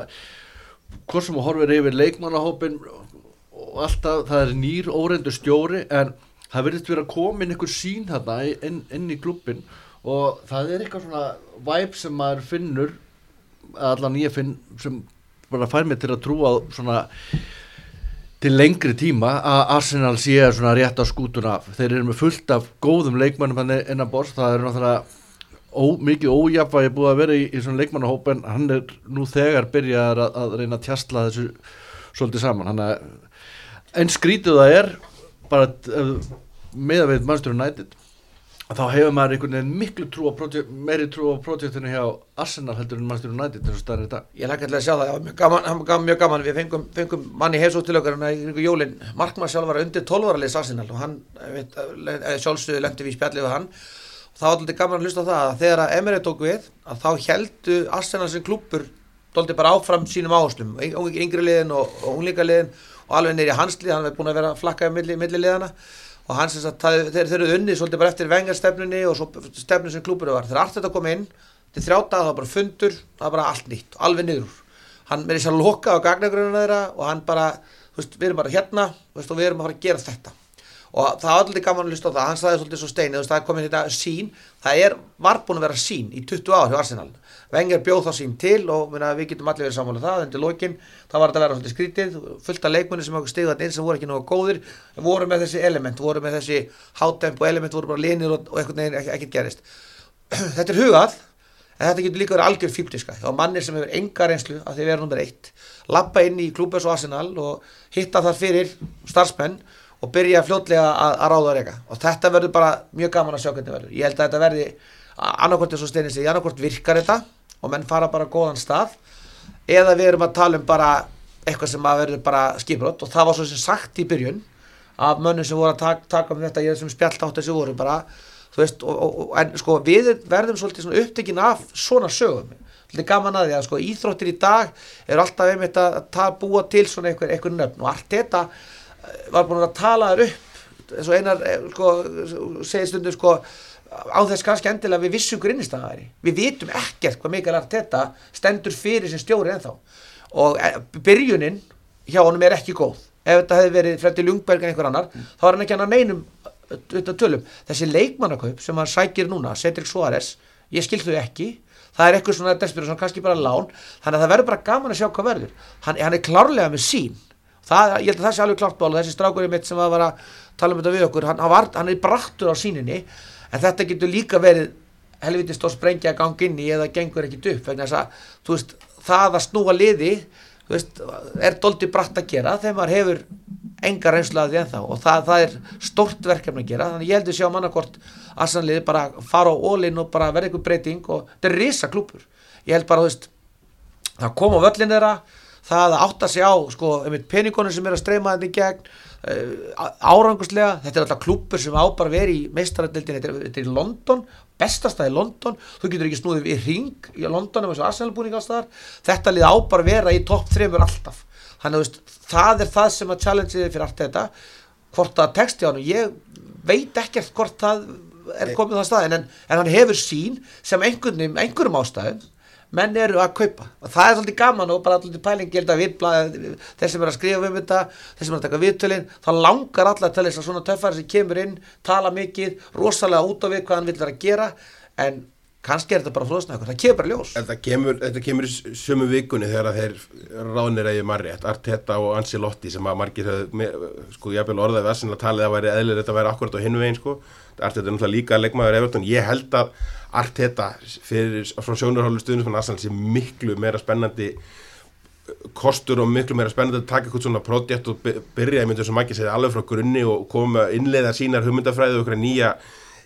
hvort sem horfir yfir leikmannahópin og alltaf það er nýr óreindur stjóri en það verðist vera komin einhver sín þarna inn, inn í klubbin og það er eitthvað svona væp sem maður finnur allan ég finn sem bara fær mig til að trúa svona til lengri tíma að Arsenal sé svona rétt á skútun af. Þeir eru með fullt af góðum leikmannum hann innan bors, það er náttúrulega ó, mikið ójafvægi búið að vera í, í svona leikmannahóp en hann er nú þegar byrjað að, að reyna að tjastla þessu svolítið saman. Hann að en skrítið það er bara uh, með að við Manchester United þá hefur maður einhvern veginn miklu trú project, meiri trú á projektinu hjá Arsenal heldur en Manchester United eins og staðar í dag. Ég lakka til að sjá það, það var mjög gaman, það var mjög gaman. við fengum, fengum manni heimsótt til okkar hérna í kringu jólin, Markmann sjálf var undir 12 ára leys Arsenal og hann sjálfsögðu lendi við spjallið við hann. Og það var alltaf gaman að hlusta á það að þegar að Emirates tók við að þá heldu Arsenal sem klúppur doldi bara áfram sínum áherslum, yngri liðin og, og unglíka liðin og alveg neyri hanslið, hann hefði búin að vera að flakka í milli, milli liðana og hann sagt, það- þeir, þeir eru unnið svolítið bara eftir vengarstefnunni og stefnun sem klúpur var, þegar allt þetta kom inn til þrjáta, það var bara fundur það var bara allt nýtt, alveg niður hann með þess að loka á gagnagrununa þeirra og hann bara, þú veist, við erum bara hérna veist, og við erum að fara að gera þetta. Og það var alltaf gaman að hlusta á það, hann sagði svolítið svo steini, þú veist, það er komin þetta sín það er, var búin að vera sín í 20 ár hjá Arsenal, Wenger bjóð þá sín til og minna, við getum allir verið sammála um það undir lokin, það var þetta að vera svolítið skrítið fullt af leikmunni sem stigðu þetta inn sem voru ekki nógu góðir, voru með þessi element voru með þessi hátempo element voru bara linir og, og einhvern veginn ekkert gerist. Þetta er hugað en þetta getur líka verið algjör fíbdiska og mannir sem hefur enga reynslu að því vera nummer eitt lappa inn í klúbers og Arsenal og hitta þar fyrir starfsmenn og byrja fljótlega að, að ráða annarkort eins og steinir sig, annarkort virkar þetta og menn fara bara góðan stað eða við erum að tala um bara eitthvað sem að verður bara skiprótt og það var svo sem sagt í byrjun af mönnum sem voru að taka, taka um þetta ég sem spjallt átt þessi voru bara veist, og, og, og, en sko við verðum svolítið upptekinn af svona sögum. Þetta er gaman að því að sko íþróttir í dag er alltaf einmitt að ta, búa til svona einhver, einhver nöfn. Og allt þetta eh, var búin að tala þér upp. Eins og einar eh, sko, segir stundum sko á þess kannski endilega við vissum grinnistanga væri. Við vitum ekkert hvað Mikael Arteta stendur fyrir sem stjóri ennþá. Og eh, byrjunin hjá honum er ekki góð. Ef þetta hefði verið Freddi Ljungberg en einhver annar þá er hann ekki hann að neinum tölum. Þessi leikmannakaup sem hann sækir núna Cedric Suárez, ég skil þau ekki. Það er eitthvað svona desperate, kannski bara lán. Þannig að það verður bara gaman að sjá hvað verður. Hann, hann er klárlega með sín það, ég held að það sé alveg klart ból þessi strákurinn mitt sem var að tala um þetta við okkur hann, hann, var, hann er brattur á síninni en þetta getur líka verið helvitist og sprengja að ganga inn í eða gengur ekkit upp að veist, það að snúa liði veist, er doldi bratt að gera þegar maður hefur enga reynslu að því ennþá. Og það, það er stort verkefni að gera. Þannig ég heldur sjá mannakort aðsannliði bara fara á ólinn og bara verða einhver breyting og þetta er risa klúpur ég held bara, veist það kom á völlin þeirra það að átta sig á sko, peningunum sem er að streyma þetta í gegn uh, áranguslega þetta er alltaf klúpur sem á bara að vera í meistaradildin, þetta, þetta er í London bestastað í London, þú getur ekki snúðið í ring í London eins og Arsenal búning alls þar þetta lið á bara að vera í topp þreymur alltaf, þannig að veist, það er það sem að challengeið fyrir allt þetta. Hvort það texti á hann, ég veit ekkert hvort það er komið það staðin en, en hann hefur sín sem einhverjum, einhverjum ástæðum menn eru að kaupa. Og það er svolítið gaman og bara allir pæling ég held að við, þeir sem er að skrifa um þetta þeir sem er að taka viðtölin þá langar allar til þess að svona töffari sem kemur inn tala mikið, rosalega út á við hvað hann vil vera að gera en kannski er þetta bara flóðsnækur, það kemur bara ljós. Þetta kemur, þetta kemur í sömu vikunni þegar að þeir ráðnir eigi marri Arteta og Ancelotti sem að margir höfðu, me- sko jafnvel orðaði að talið að væri eðlir þetta væri akkurat á hinu veginn sko Arteta er náttúrulega líka leikmaður Everton. Ég held að Arteta fyrir, frá sjónarhólu stuðnum svona Arsenal sé miklu meira spennandi kostur og miklu meira spennandi að taka eitthvað svona projekt og by- byrja, ég myndi að maður segja alveg frá grunni og koma innleiða sínar hugmyndafræði og okkur nýja,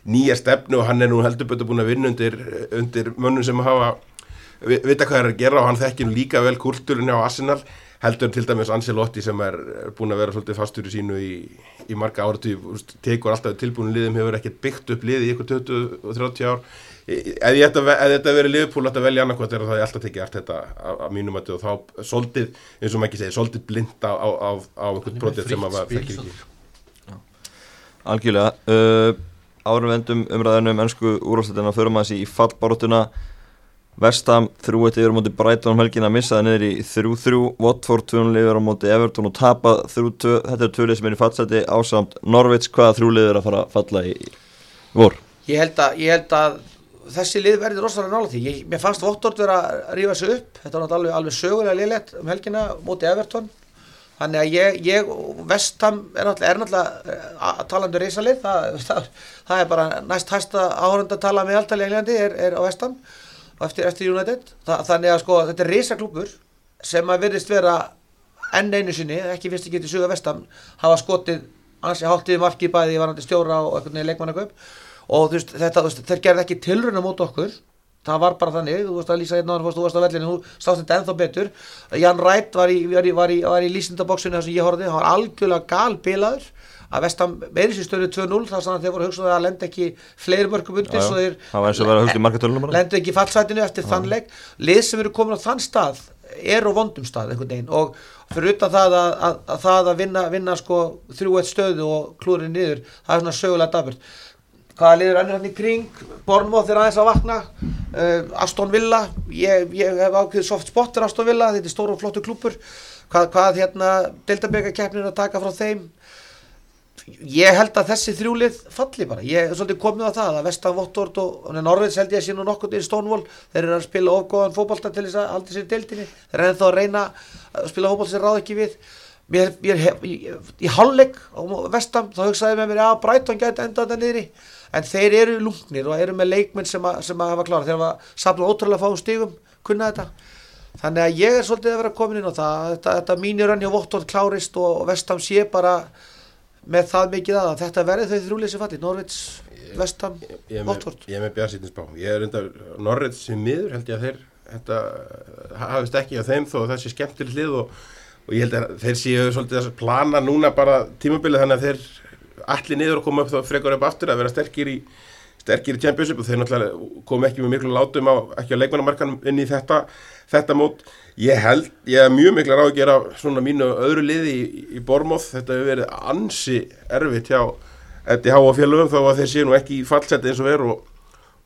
nýja stefnu og hann er nú heldur betur búin að vinna undir, undir mönnum sem hafa vi- vita hvað er að gera og hann þekkir líka vel kultúrin á Arsenal heldur til dæmis Ancelotti sem er er búin að vera svolítið fastur í sínu í, í marga áratug, tekur alltaf tilbúin liðum, hefur ekkert byggt upp liði í ykkur 20 og 30 ár. Að ef þetta verið liðpúl að velja annarkvæmt er það ég alltaf tekið allt þetta af mínum að og þá soldið, eins og maður ekki segir soldið blind á, á, á, á einhvern brotið sem maður þekkir ekki. Algjörlega. Uh, Árum við endum umræðinu um ennsku úrvarsleitina förum aðeins í fallbaróttuna Vestam 3-1 yfir á móti Brighton um helgina missaði niður í 3-3 Watford 2-0 yfir á móti Everton og tapa 3-2 Þetta er tvölið sem er í fallseti ásamt Norwich. Hvaða þrjúlið er að fara að falla í vor? Ég held að, ég held að þessi lið verði rosalega nála því. Ég, mér fannst Vottord vera að rífa sig upp. Þetta var alveg, alveg sögulega liðlegt um helgina móti Everton. Þannig að ég, ég Vestham er náttúrulega, eh, að tala um reysalið það, það, það er bara næst hæsta áhörund að tala með alltaf eftir, eftir United. Þa, þannig að sko þetta er reysaklúpur sem að virðist vera enn einu sinni, ekki fyrst ekki til suga Vestham hafa skotið ansi hálftið markið bæði í varandi stjóra og einhvern veginn leikmannakaup. Og veist, þetta, veist, þeir gerði ekki tilruna mót okkur. Það var bara þannig, þú veist að einn áður þú varst á vellinu, þú stáðst þetta ennþá betur. Jan Rætt var í, í, í, í lýsindabóksinu þar sem ég horfði, hann var algjörlega galbilaður að vestam meiri sér stöðu 2-0 þar sem þeir voru hugsað að lenda ekki fleiri mörgum undir Já, já. svo þeir í bara. lendu ekki í fallsætinu eftir þann leik. Lið sem eru komin á þann stað er á vondum stað einhvern veginn. Og fyrir utan það að, að, að það að vinna, vinna sko þrjú eitt stöðu og klúrið niður það er svona sögulega daburt hvaða liður önnur hann í kring? Bornmoth er aðeins að vakna. Uh, Aston Villa. Ég, ég hef ákveðið soft spot fyrir Aston Villa. Þetta er stór og flottu klúpur hvað, hvað hérna Deltabeka keppnin að taka frá þeim ég held að þessi þrjúlið falli bara, ég er svolítið komið á það að Vestan Vottord og Norveits held ég að sé nú nokkuð í Stonewall, þeir eru að spila ofgóðan fótbolta til þess að halda sér í deildinni. Þeir eru ennþá að reyna að spila fótbolta sem ráð ekki við. Mér, mér, hef- í, í hálfleik á Vestam þá hugsaði ég með mér að Brighton gæti enda þetta niðri. En þeir eru lungnir og eru með leikmenn sem, að, sem að hafa klára þeir hafa safnað ótrúlega fáum stígum kunna þetta. Þannig að ég er svolítið að vera komin inn á það þetta, þetta mínir hann hjá Vottord klárist og Vestam sé bara með það mikið að að þetta verði þau þrjúlið sem falli er með, Vottord ég er með bjarsýttinsbá ég er undar, Norrið sem miður held ég að þeir þetta hafist ekki á þeim þó sé skemmtileg hlið og, og ég held að þeir séu svolítið að plana núna bara tímabilið þannig að þeir allir niður og koma upp þá frekar upp aftur að vera sterkir í sterkir í Championship og þeir náttúrulega kom ekki með miklu látum á, ekki á leikmannamarkanum inn í þetta, þetta mót ég held, ég hef mjög mikla ráð að gera svona mínu öðru liði í, í Bormóð, þetta hefur verið ansi erfitt hjá FDH og félögum þó að þeir séu nú ekki í fallseti eins og er og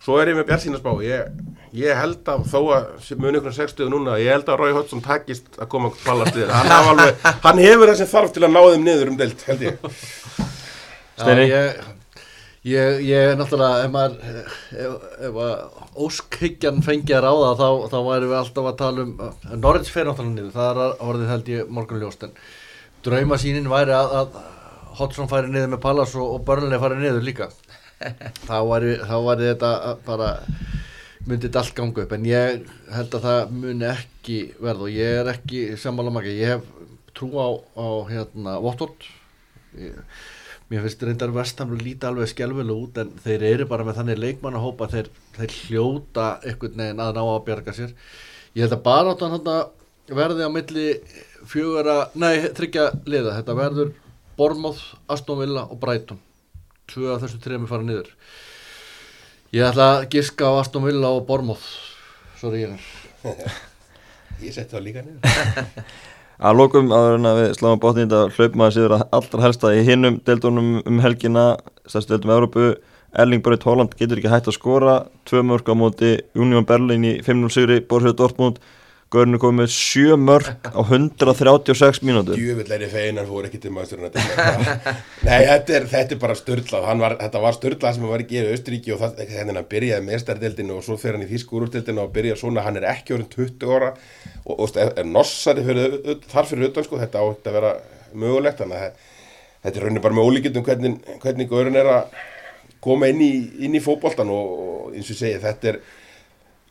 svo er ég með Bjartsínarsbá ég, ég held að þó að sem muni ykkur 60 núna, ég held að Rói Hoddsson takist að koma fallast við. Hann, hann hefur sem þarf til að ná þeim niður um deilt, held ég? Já, ég, ég, ég er náttúrulega, ef maður, ef, ef að óskhyggjan fengi að ráða þá, þá væri við alltaf að tala um, Norrins fer náttúrulega niður, það er orðið held ég morgunljóst, en draumasýnin væri að, að Hodgson færi niður með Pallas og, og Burnley færi niður líka. þá væri, þá væri þetta bara, myndi þetta allt ganga upp, en ég held að það muni ekki verða og ég er ekki sammála maka, ég hef trú á, á hérna, Vottort, ég, Mér finnst reyndar vestamlu líta alveg skelvilega út en þeir eru bara með þannig leikmannahópa þeir, þeir hljóta einhvern veginn að ná að bjarga sér. Ég held að bara áttan hann verði á milli fjögara, nei, þryggja liða. Þetta verður Bormóð, Aston Villa og Brighton. Tvö af þessu trefum fara niður. Ég ætla að giska á Aston Villa og Bormóð sorry ég er Ég setti það líka niður Að lokum áður en að við sláum bátnið þetta hlaupum að séður að allra helsta í hinnum deildunum um helgina, stærstu deildum Európu, Erling Braut Holland getur ekki hægt að skora, tvö mörg á móti Union Berlin í 5-0 sigri, Borussia Dortmund, Görnu komið með sjö mörg á 136 mínútur. Er fegin, hann fór ekki til að dæma Nei, þetta er, þetta er bara störtlað Þetta var störtlað sem hann var að gera í Östuríki og það, henni hann byrjaði mestardeldinu og svo fer hann í þýskurúrdeldinu og byrja svona. Hann er ekki orðin 20 ára og, og er, er nossari þar fyrir utan sko, þetta átt að vera mögulegt þannig að þetta er raunin bara með ólíkjöndum hvernig, hvernig Görn er að koma inn í, í fótboltan og, og eins og segi, þetta er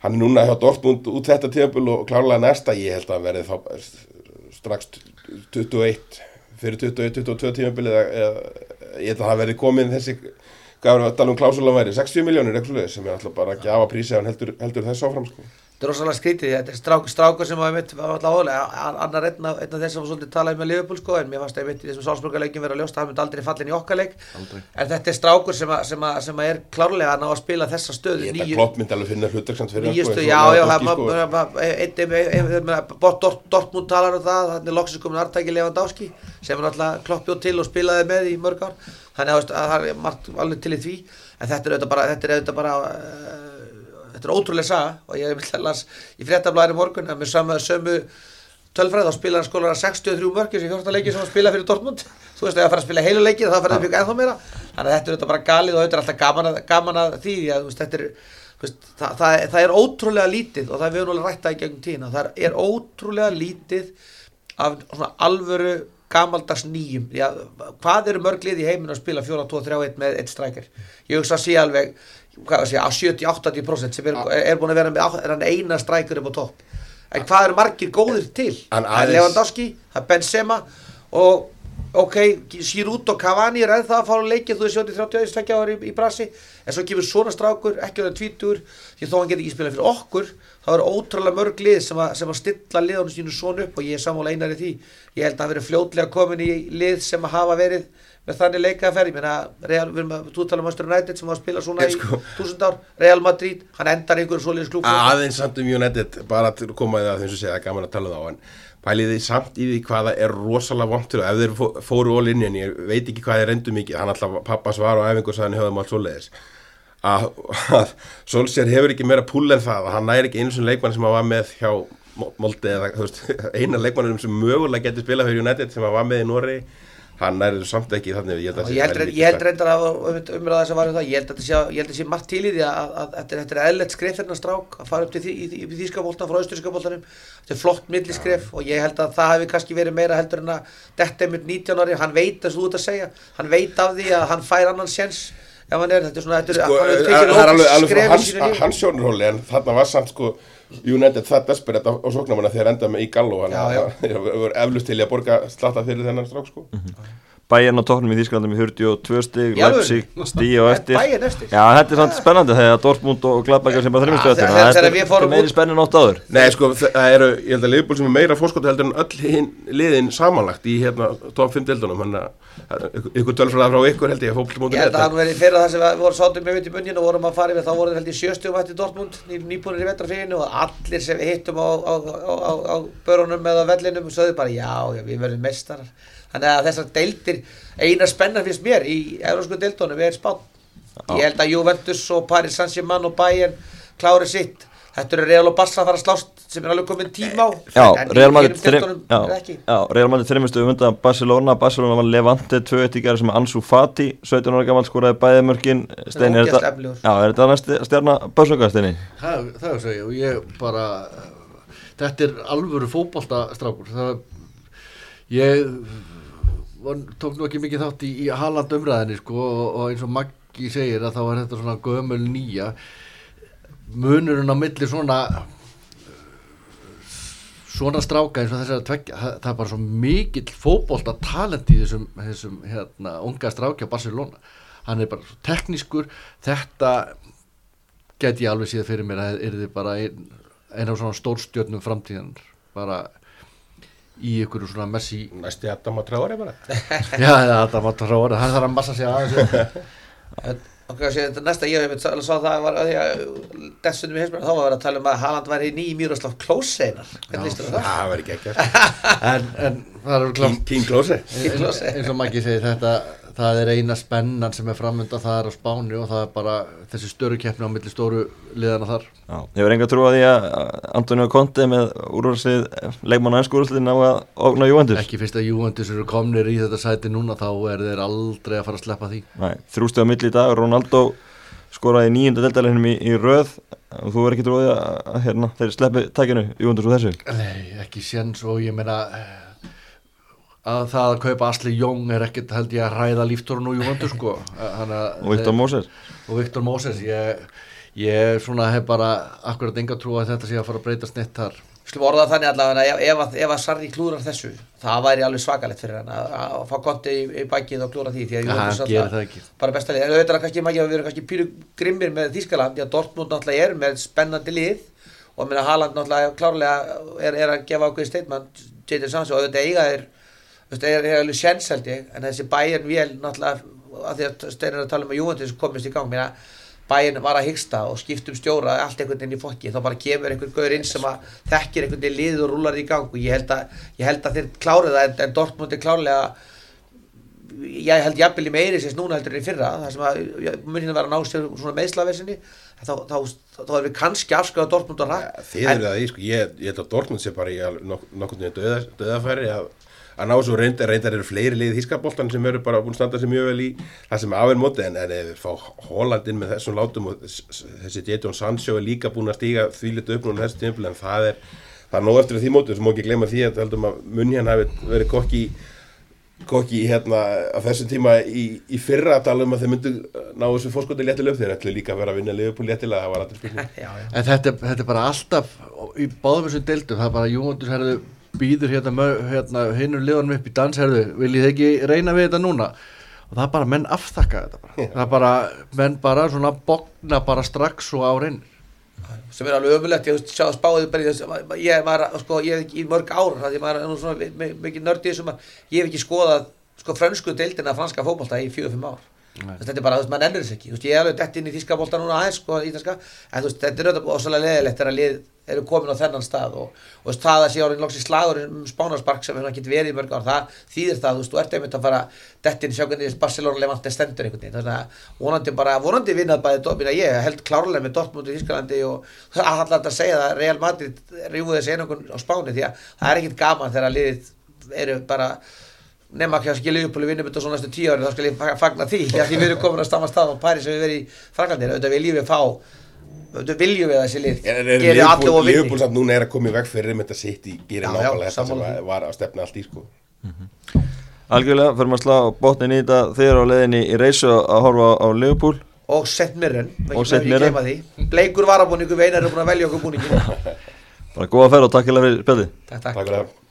hann er núna hjá Dortmund út þetta tíðanbúl og klárlega næsta, ég held að verði þá strax 21 fyrir 21-22 tíðanbúl eða, ég held að það verði komin þessi gafur að tala um klásula væri 60 miljónir sem er alltaf bara að gjafa prísi hann heldur, heldur þess áfram sko. Þetta er rosalega skrítið, þetta er strák, strákur sem var mitt, annar einn af, þess að var svolítið talaði með Liverpool sko, en mér fannst einmitt í þessum sálsbrukarleikin verið að ljósta, hann myndi aldrei fallin í okkar leik, Aldrei. en þetta er strákur sem, að, sem, að, sem að er klárlega að ná að spila þessa stöðu, ég held að klopp myndi alveg finna hlutaksand fyrir nýju sko, eins og já, já, það er Dortmund talar um það, þannig loksins komin artæki Lewandowski, sem er alltaf kloppjóð til og spilaði með í mörg ár, þannig að það er margt alveg til í því, en þetta er auðvitað bara, þetta er ótrúlega saga og ég vil las í fréttablaðinu morgun að með sömu, sömu tölfræð þá spilaði hann skólar að 63 mörgir sem fjórsta leiki sem hann spilaði fyrir Dortmund. Þú veist að það fara að spila heilu leiki þá fara það byggja ennþá meira. Þannig að þetta er bara galið og þetta er alltaf gaman að, gaman að því að veist, þetta er veist, það, það, er- það er ótrúlega lítið og það er við höfum alveg rætt það í gegnum tíðina. Það er ótrúlega lítið af svona alvöru gamaldags nýjum. Já, hvað eru mörg lið í heiminu að spila 4-2-3-1 með eitt strækir? Ég hugsa að sé alveg hvað að sé, að 70-80% sem er, er búin að vera með er hann eina strækur upp á topp. En hvað eru margir góðir til? Það er Lewandowski, það er Benzema og ok, Giroud og Cavani er ennþá að fara að leikja þú er 70-30 tveggja ára í, í brasi. En svo kemur svona strákur, ekki á það tvítur því þó hann getur ekki spilað fyrir okkur þá eru ótrúlega mörg lið sem að, sem að stilla liðunum sínu svona upp og ég er sammála einar í því. Ég held að hann verið fljótlega komin í lið sem að hafa verið með þannig leikaðferð ég meina, Real, við erum að þú tala um Master United sem var að spila svona sko- í þúsund ár, Real Madrid, hann endar einhverjum svoleiðis klúb aðeins samt um United bara til að koma í það þeim sem segja að gaman að tala um það á en pæliði samt í því hvað það er rosalega vant til og ef þeir fó- fóru all in en ég veit ekki hvað þeir reyndu mikið hann alltaf pappas var á æfingu og sagði hann höfðum allt svoleiðis. Að, að Solskjær hefur ekki meira púl en það að hann næri ekki einu sem leikmann sem hann var með hjá Mo- Molde eða veist, eina leikmannum sem mögulega getur spilað fyrir United sem hann var með í Nóri hann þessu samt ekki þannig ég held ég held, lítið ég held reyndar að um- umræða þess að varum það, ég held að þetta sé, ég held að þetta sé margt til í því að, að, að þetta er- er eðlert skref fyrir strák að fara upp til þýskapoltan frá austurískapoltanum, þetta er flott milliskref og ég held að það hefði kannski verið meira heldur en að þetta er mjög 19 ári, hann veit að þú ert að segja, hann veit af því að hann fær annan séns ef hann er, þetta er svona, þetta er, sko, hann það tekið er alveg, alveg hans sjónurhóli en þarna var samt sko United það desperate á, á sóknamanna þegar enda með í Gallo hann Já, já. var eflust til að borga slatta fyrir þennan strák sko Bæjarn á tóknum í Þísklandum í 42 stig, Í alvöru? Leipzig á En eftir Bayern? Já, þetta er samt spennandi þegar Dortmund og Gladbækjar sem bara er þegar við þetta fórum er meiri út- spennin átt áður Nei sko það eru, ég held að Liverpool sem er meira fórskóta heldur en öll hin, liðin samanlagt í hérna top 5 deildunum ykkur tölfræða frá ykkur held ég Ég held að hann verið fyrir það sem við vorum sátum með vitt í munnin og vorum að fara yfir, þá voru þeir held í sjöstugum eftir Dortmund, ný, nýbúinir í vetrafíðinu og allir sem hittum á, á, á, á, á börunum eða vellinum sögðu bara já, já, við verðum mestarar. Þannig að þessar deildir, eina spenna finnst mér í eurósku deildunum er spán. Ég held að Juventus og Paris Saint-Germain og Bayern klári sitt. Þetta eru Real og Barca að fara að slást sem er alveg komin tíma á. Já, Real Madrid Madrid þrjumstu undan Barcelona Barcelona var Levante 2-1 í gerð sem Ansu Fati 17 ára gammal skoraði bæði mörkin Steini, er þetta efnilegur. Já, er þetta næst stjarna bársöka Steini? Það, það er að segja og ég bara þetta er alvöru fótboltastrákur það ég tók nú ekki mikið þátt í, í Haaland umræðinni sko og, og eins og Maggi segir að þá er þetta svona gömul nýja. Munurinn á milli svona svona stráka eins og þessar tveggja það, það er bara svo mikill fótbolta talent í þessum, þessum hérna, unga strákja Barcelona. Hann er bara svo teknískur. Þetta get ég alveg síðan fyrir mér að er þið bara ein, ein af svona stórstjörnum framtíðan bara í ykkur svona Messi Næsti Adam að tráari bara. Já, var það ráður, hann þarf að massa sig aðeins þetta næsta ég hef myndið sá það var að því að dessunum í heimsbjörn þá var verið að tala um að Haaland var í nýjum Miroslav Klose einar. Hvernig lístur það? Það verður ekki ekki. En, en það er King, Klose. eins og Maggi segir þetta það er eina spennan sem er framönda það er á Spáni og það er bara þessi störu keppni á milli stóru liðana þar. Já, ég var enga trú að því að Antonio Conte með úrvalslið leikmann og ennsku ná að ógna Juventus? Ekki fyrst að Juventus eru komnir í þetta sæti núna þá er þeir aldrei að fara að sleppa því. Á milli í dag, Ronaldo skoraði nýjunda deltaleginum í, í röð. Og þú er ekki trúið að, hérna, þeir sleppi takinu Juventus úr þessu? Nei, ekki séns og ég meina eh, að það að kaupa Asli Jóng er ekkert held ég að ræða líftórun og Juventus sko. Hanna, og Viktor Moses. og Viktor Moses ég, ég svona hef bara akkurat enga trú að þetta sé að fara að breytast neitt þar. Skulum orða þannig allavega ef, ef, að- ef að Sarri klúrar þessu það væri alveg svakalegt fyrir hann að, að fá konti í, í bakið og klúra því því að ekki. bara besta lið, en auðvitað kannski maður að við erum kannski pílu grimmir með Þískaland, því að Dortmund náttúrulega er með spennandi lið og meina Haaland náttúrulega klárlega er, er að gefa ákveðið statement og auðvitað eiga er veist, er, er alveg sjens held ég en þessi Bayern vél náttúrulega að því að Steinar er að tala um að Juventus komist í gang meina Bayern var að hyggsta og skiptum stjóra allt einhvern veginn í fokki, þá bara kemur einhvern gaur inn sem að þekkir einhvern veginn lið og rúlar í gang og ég held að, ég held að þeir klárið það en, en Dortmund er klárlega ég held jafnvel í meiri sérst núna heldur en í fyrra það sem að muninu var að ná sér svona meðslaversinni þá, þá, þá, þá erum við kannski afskjáða Dortmund og rætt Þið eru það í, sko, ég, ég held að Dortmund sé bara í alveg nok nokkurn veginn döða, döðafæri að, að ná svo reyndar, reyndar eru fleiri liðið hískaboltan sem eru bara búin að standa sér mjög vel í það sem afinn móti en, en ef við fá Hollandin með þessum látum og þess- þessi Jadon Sancho er líka búin að stíga því litu upp núna þessu tímpil en það er það er nóg eftir því móti. Sem má ekki gleyma því að að munn hérna hafi verið kokki kokki hérna á þessum tíma í, í fyrra að tala um að þeir myndu ná þessu fórskoti léttileg upp. Þeir ætlu líka að vera að vinna liðupúl léttilega það var alltaf já. En þetta, þetta er bara alltaf í báðum þessum deildum, það er bara Júmundus herðu býður hérna, hérna hinnur liðanum upp í dans, herðu, viljið ekki reyna við þetta núna? Og það er bara menn afþakka þetta bara. Það er bara, menn bara svona bogna bara strax og á reynir. sem er alveg ömulegt, ég sjá spáðið bara í þess, ég var, sko, ég hef ekki í mörg ár, það er nú svona mi- mi- mikið nördið sem að ég hef ekki skoðað, sko, frönsku deildina franska fótbolta í fjögur, fimm ár. Þess, þetta er bara, þú veist, maður ennur þess ekki, veist, ég er alveg dett inn í þíska bolta núna aðeins, sko, ítalska, en veist, þetta er auðvitað ósvæmlega leðilegt þegar lið eru komin á þennan stað og, og það að sé árið loks í slagur um spánarspark sem hefur ekki verið í mörg ár, það þýðir það, þú veist, þú ert einmitt að fara dett inn, sjá hvernig Barcelona levante stendur einhvern veginn, vonandi bara, vonandi vinnað bæði Dortmund, ég held klárlega með Dortmund í Þískalandi og það alltaf að segja að Real Madrid rjúið þessi einhvern á Spáni því að það er ekkit gaman þegar liðið eru bara nema kannski Liverpool vinnum þetta svona næstu tíu ári þá skal ég fa- fagna því því að því við erum komin að stama stað á Paris sem við verið í Franklandi auðvitað viljum við fá auðvitað viljum við að þessi lið En er geri allir og Liverpool vinni samt núna er að koma í veg fyrir með þetta sitt í já, nákvæmlega þetta sem var að stefna allt í sko. Algjörlega, fyrir maður að slá botnin í þetta. Þegar á leiðinni í reysu að horfa á Liverpool. Og Sett Mirren. Og St. Mirren. Bleikur varabúningu við einar eru búin að velja okkur búningin bara góða ferð og takk